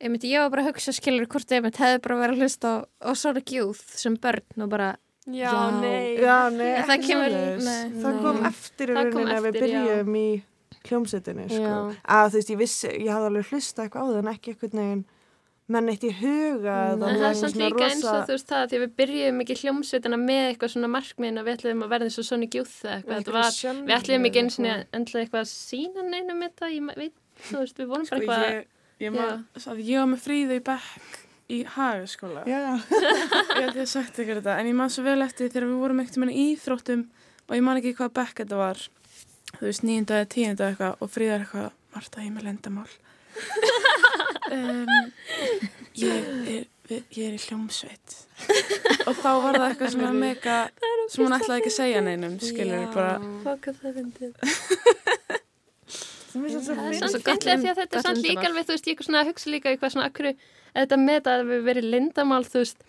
Myndi, ég var bara að hugsa skilur hvort myndi hefði bara verið að hlusta á, Sonic Youth sem börn og bara já, Já. nei Já, nei, En það kemur- nei. Það kom Nei. eftir Það kom að við eftir, já. byrjum í hljómsettinni, sko. Að þú veist, ég vissi, ég hafði alveg hlusta eitthvað á það en ekki eitthvað neginn menn eitt í huga En það er samt svona líka eins og rosa- þú veist það því við byrjum ekki hljómsveitina með eitthvað svona markmiðin að við ætlum að verða eins og Sonic Youth eða eitthvað, þetta var, Einhverja við ætlum ekki eins og endlega eitthvað að sína neinum þetta, ég veit, þú veist, við vorum Sko, bara eitthvað, ég, ég, var með fríðu í bekk í hagaskóla. Ég held ég að sagt ykkur þetta, en ég man svo vel eftir þegar við vorum ekkert með íþróttum og ég man ekki hvað bekk þetta var, þú veist, nýjunda eða tíunda eitthvað og fríða er eitthvað, Marta, ég með lendamál. um, ég, er, ég er í hljómsveit. og þá var það eitthvað svona mega, sem hún ætlaði ekki að segja neinum, skilur bara. [LAUGHS] hvað hvað það það er svo Það er gott því að þetta er leyndarmál. líka alveg, þú veist, ég hugsa líka eitthvað svona akkur, þetta með þetta að við verið lindamál, þú veist,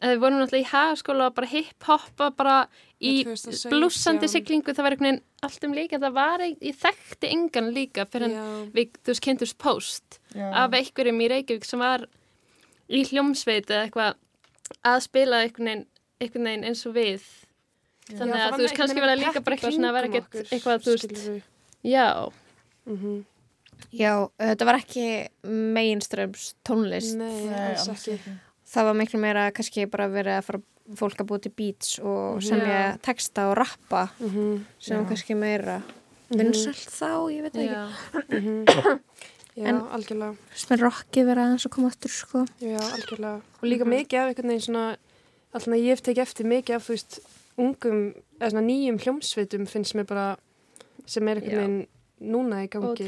að við vorum náttúrulega í hagaskóla og bara hip-hoppa bara í Já, 2017. blúsandi siglingu, það var einhvern veginn allt um líka, það var, ég þekkti engan líka fyrir en Já. við, þú veist, kynntumst post Já. af einhverjum í Reykjavík sem var í hljómsveit eða eitthvað að spila einhvern veginn, einhvern veginn eins og við þannig Já, það að var þú veist, kannski það líka í bara eitthvað svona að vera ekkert eitthvað, þú veist, skilurðu. Já Mhm. Já, þetta var ekki mainströms tónlist. Nei, alls ekki. Það var miklu meira kannski bara verið að fara fólk að búið til beats og Mhm. semja texta og rappa Mhm. sem var kannski meira Mhm. vinsalt þá, ég veit það ekki. já, Mhm. Já, En- algjörlega. Með rockið vera aðeins að koma aftur, sko. Já, algjörlega. Og líka mikið af einhvern veginn svona, alltaf ég hef tekið eftir mikið af, þú veist, ungum, eða svona nýjum hljómsveitum finnst mér bara, sem er einhvern veginn núna í gangi.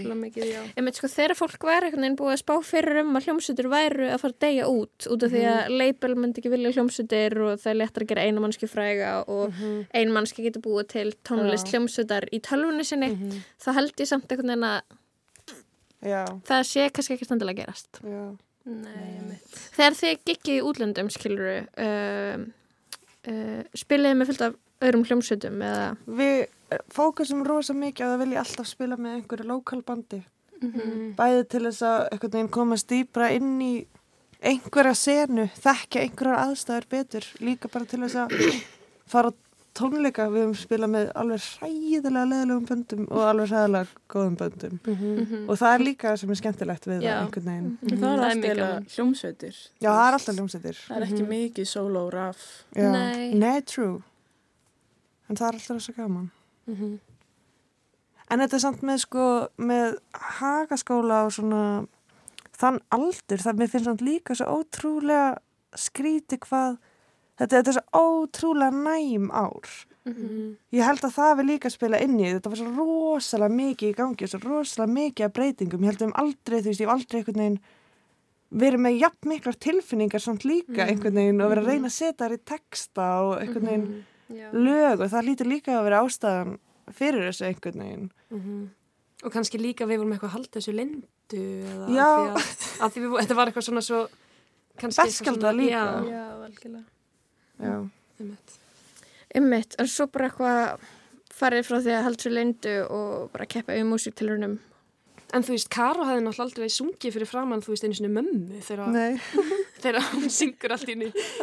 veit sko, þegar fólk var einhvern veginn búið að spá fyrir um að hljómsutur væru að fara að deyja út út af því að label myndi ekki vilja hljómsutir og það er léttar að gera einu mannski fræga og Mhm. ein mannski getur búið til tónlist Já. hljómsutar í tölvunni sinni Mhm. þá held ég samt einhvern veginn að Já, það sé kannski ekki standilega gerast. já. Nei, Þegar þið giggið í útlöndum, skiluru, uh, uh, spiliði með fullt af öðrum hljómsutum eða... Við fókusum rosa mikið á að vilja alltaf spila með einhverju lokalbandi. Mhm. Bæði til þess að einhvern veginn komast dýbra inn í einhverja senu, þekkja einhverjar aðstæður betur. Líka bara til þess að [COUGHS] fara á tónleika. Við höfum spilað með alveg hræðilega leðilegum böndum og alveg hræðilega góðum böndum. Mhm. Og það er líka það sem er skemmtilegt við Já. það einhvern veginn. Það er Það er allt mjög eða gaman. hljómsveitir. Já, það er alltaf ljómsættir. Það er ekki mikið solo raf. Já. Nei. Nei, true. En það er alltaf svo gaman. Mhm. En þetta er samt með sko, með hagaskóla og svona þann aldur, það mér finnst samt líka svo ótrúlega skríti hvað, þetta, þetta er svo ótrúlega næm ár. Mhm. Ég held að það við líka að spila inn í, þetta var svo rosalega mikið í gangi, svo rosalega mikið af breytingum. Ég held að um aldrei, þú veist, ég hef aldrei einhvern veginn verið með jafn miklar tilfinningar samt líka Mhm. einhvern veginn og verið að reyna að setja þær í texta og einhvern veginn Mhm, já. lög og það lítur líka að vera ástæðan fyrir þessu einhvern veginn Mhm. Og kannski líka við vorum eitthvað að halda þessu lindu eða Já. af því að, að því við, þetta var eitthvað svona svo svona- líka. Já, Já, algjörlega. Já. einmitt. Ymmitt, en svo bara eitthvað farið frá því að halda svo lindu og bara keppa yfir músiktilurinnum. En þú veist, Karo hefði náttúrulega aldrei sungið fyrir framann, þú veist, einu sinni mömmu þegar [LAUGHS] hún syngur allt í,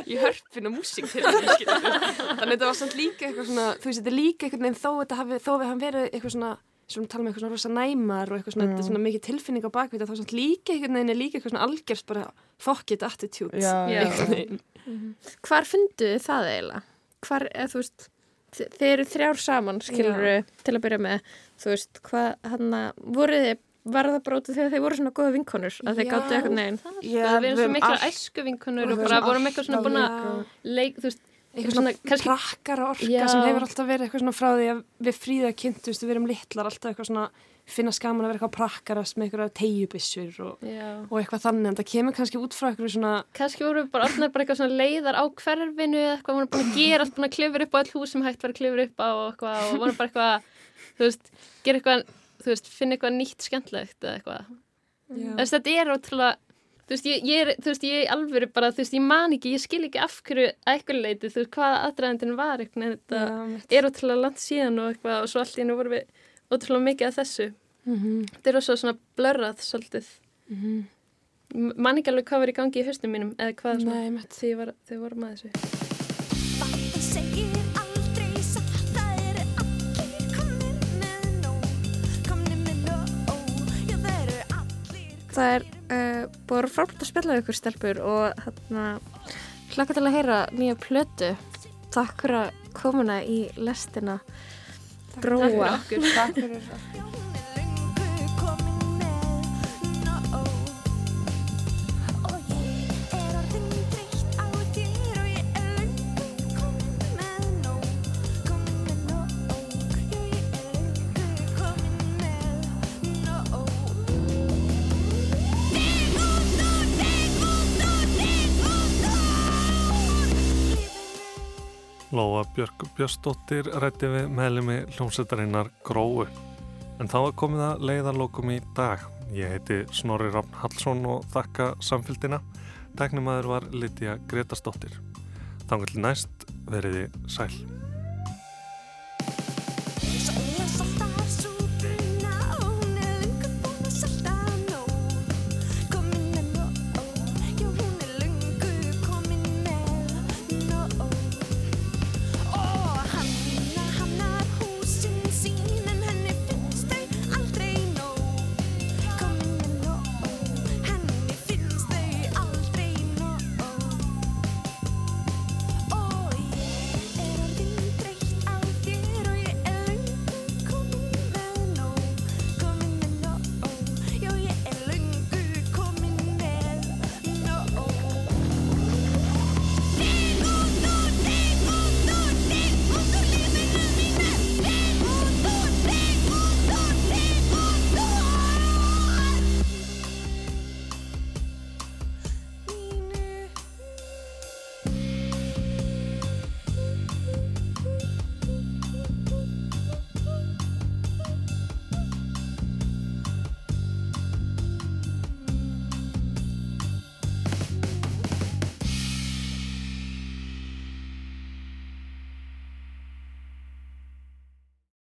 í hörpina músík. Þannig þetta var samt líka eitthvað svona, þú veist, þetta er líka eitthvað nefn þó þetta hafi, þó við hann verið eitthvað svona, svona tala um eitthvað svona rosa næmar og eitthvað svona, Já. þetta er svona mikið tilfinning á bakvita, þá samt líka eitthvað nefn er líka eitthvað svona algjörst bara fuck it attitude. Já, já. einhvern veginn. Hvar funduðu þið það eiginlega? Hvar, eða þú veist, þið eru þrjár saman, skilur til að byrja með, þú veist, hvað, hann að, voruð þið, það bara af því að þið voru svona góða vinkonur, að Já, gáttu eitthvað neginn? Við erum svo mikla æsku vinkunur við og bara vorum eitthvað svona alltaf búin að leik, þú veist, eitthvað svona kannski prakkara orka Já. sem hefur alltaf verið eitthvað svona frá því að við fríða kynntust, við erum litlar alltaf eitthvað svona finna skaman að vera eitthvað prakkarast með eitthvað tegjubissur og, og eitthvað þannig en það kemur kannski út frá eitthvað svona kannski vorum við bara orðnar bara eitthvað svona leiðar á hverfinu eða eitthvað, vorum búin að gera allt, búin að klifra upp á all hús sem hægt var að klifra upp á og eitthvað og vorum bara eitthvað, þú veist, gera eitthvað, þú veist, finna eitthvað nýtt skemmtlegt eða eitthvað. Þess, þetta er ótrúlega, þú veist, ég, ég er, þú veist, ég er alvöru bara, þú veist, ég man ekki, ég skil ekki af hverju að eitthvað leiti, þú veist, hvaða aðdraðandinn var eitthvað, en þetta Já, er ótrúlega langt síðan og eitthvað og svo allt í hennu vorum við ótrúlega mikið af þessu. Mhm. Þetta er også svona blörrað svolítið. Mhm. M- Man ekki alveg hvað var í gangi í haustum mínum eða hvað svona, Nei, mitt. því var, þau Það er uh, búin frábært að spila við ykkur stelpur og hérna hlaka til að heyra nýja plötu. Takk fyrir að komuna í lestina. Takk fyrir okkur. Takk fyrir komin Lóa Björk Björnsdóttir rætti við meðlumi hljómsveitarinnar Gróu. En þá er komið að leiðarlokum í dag. Ég heiti Snorri Rafn Hallsson og þakka samfélgina. Tæknumæður var Lydia Gretastóttir. Þannig til næst veriði sæl.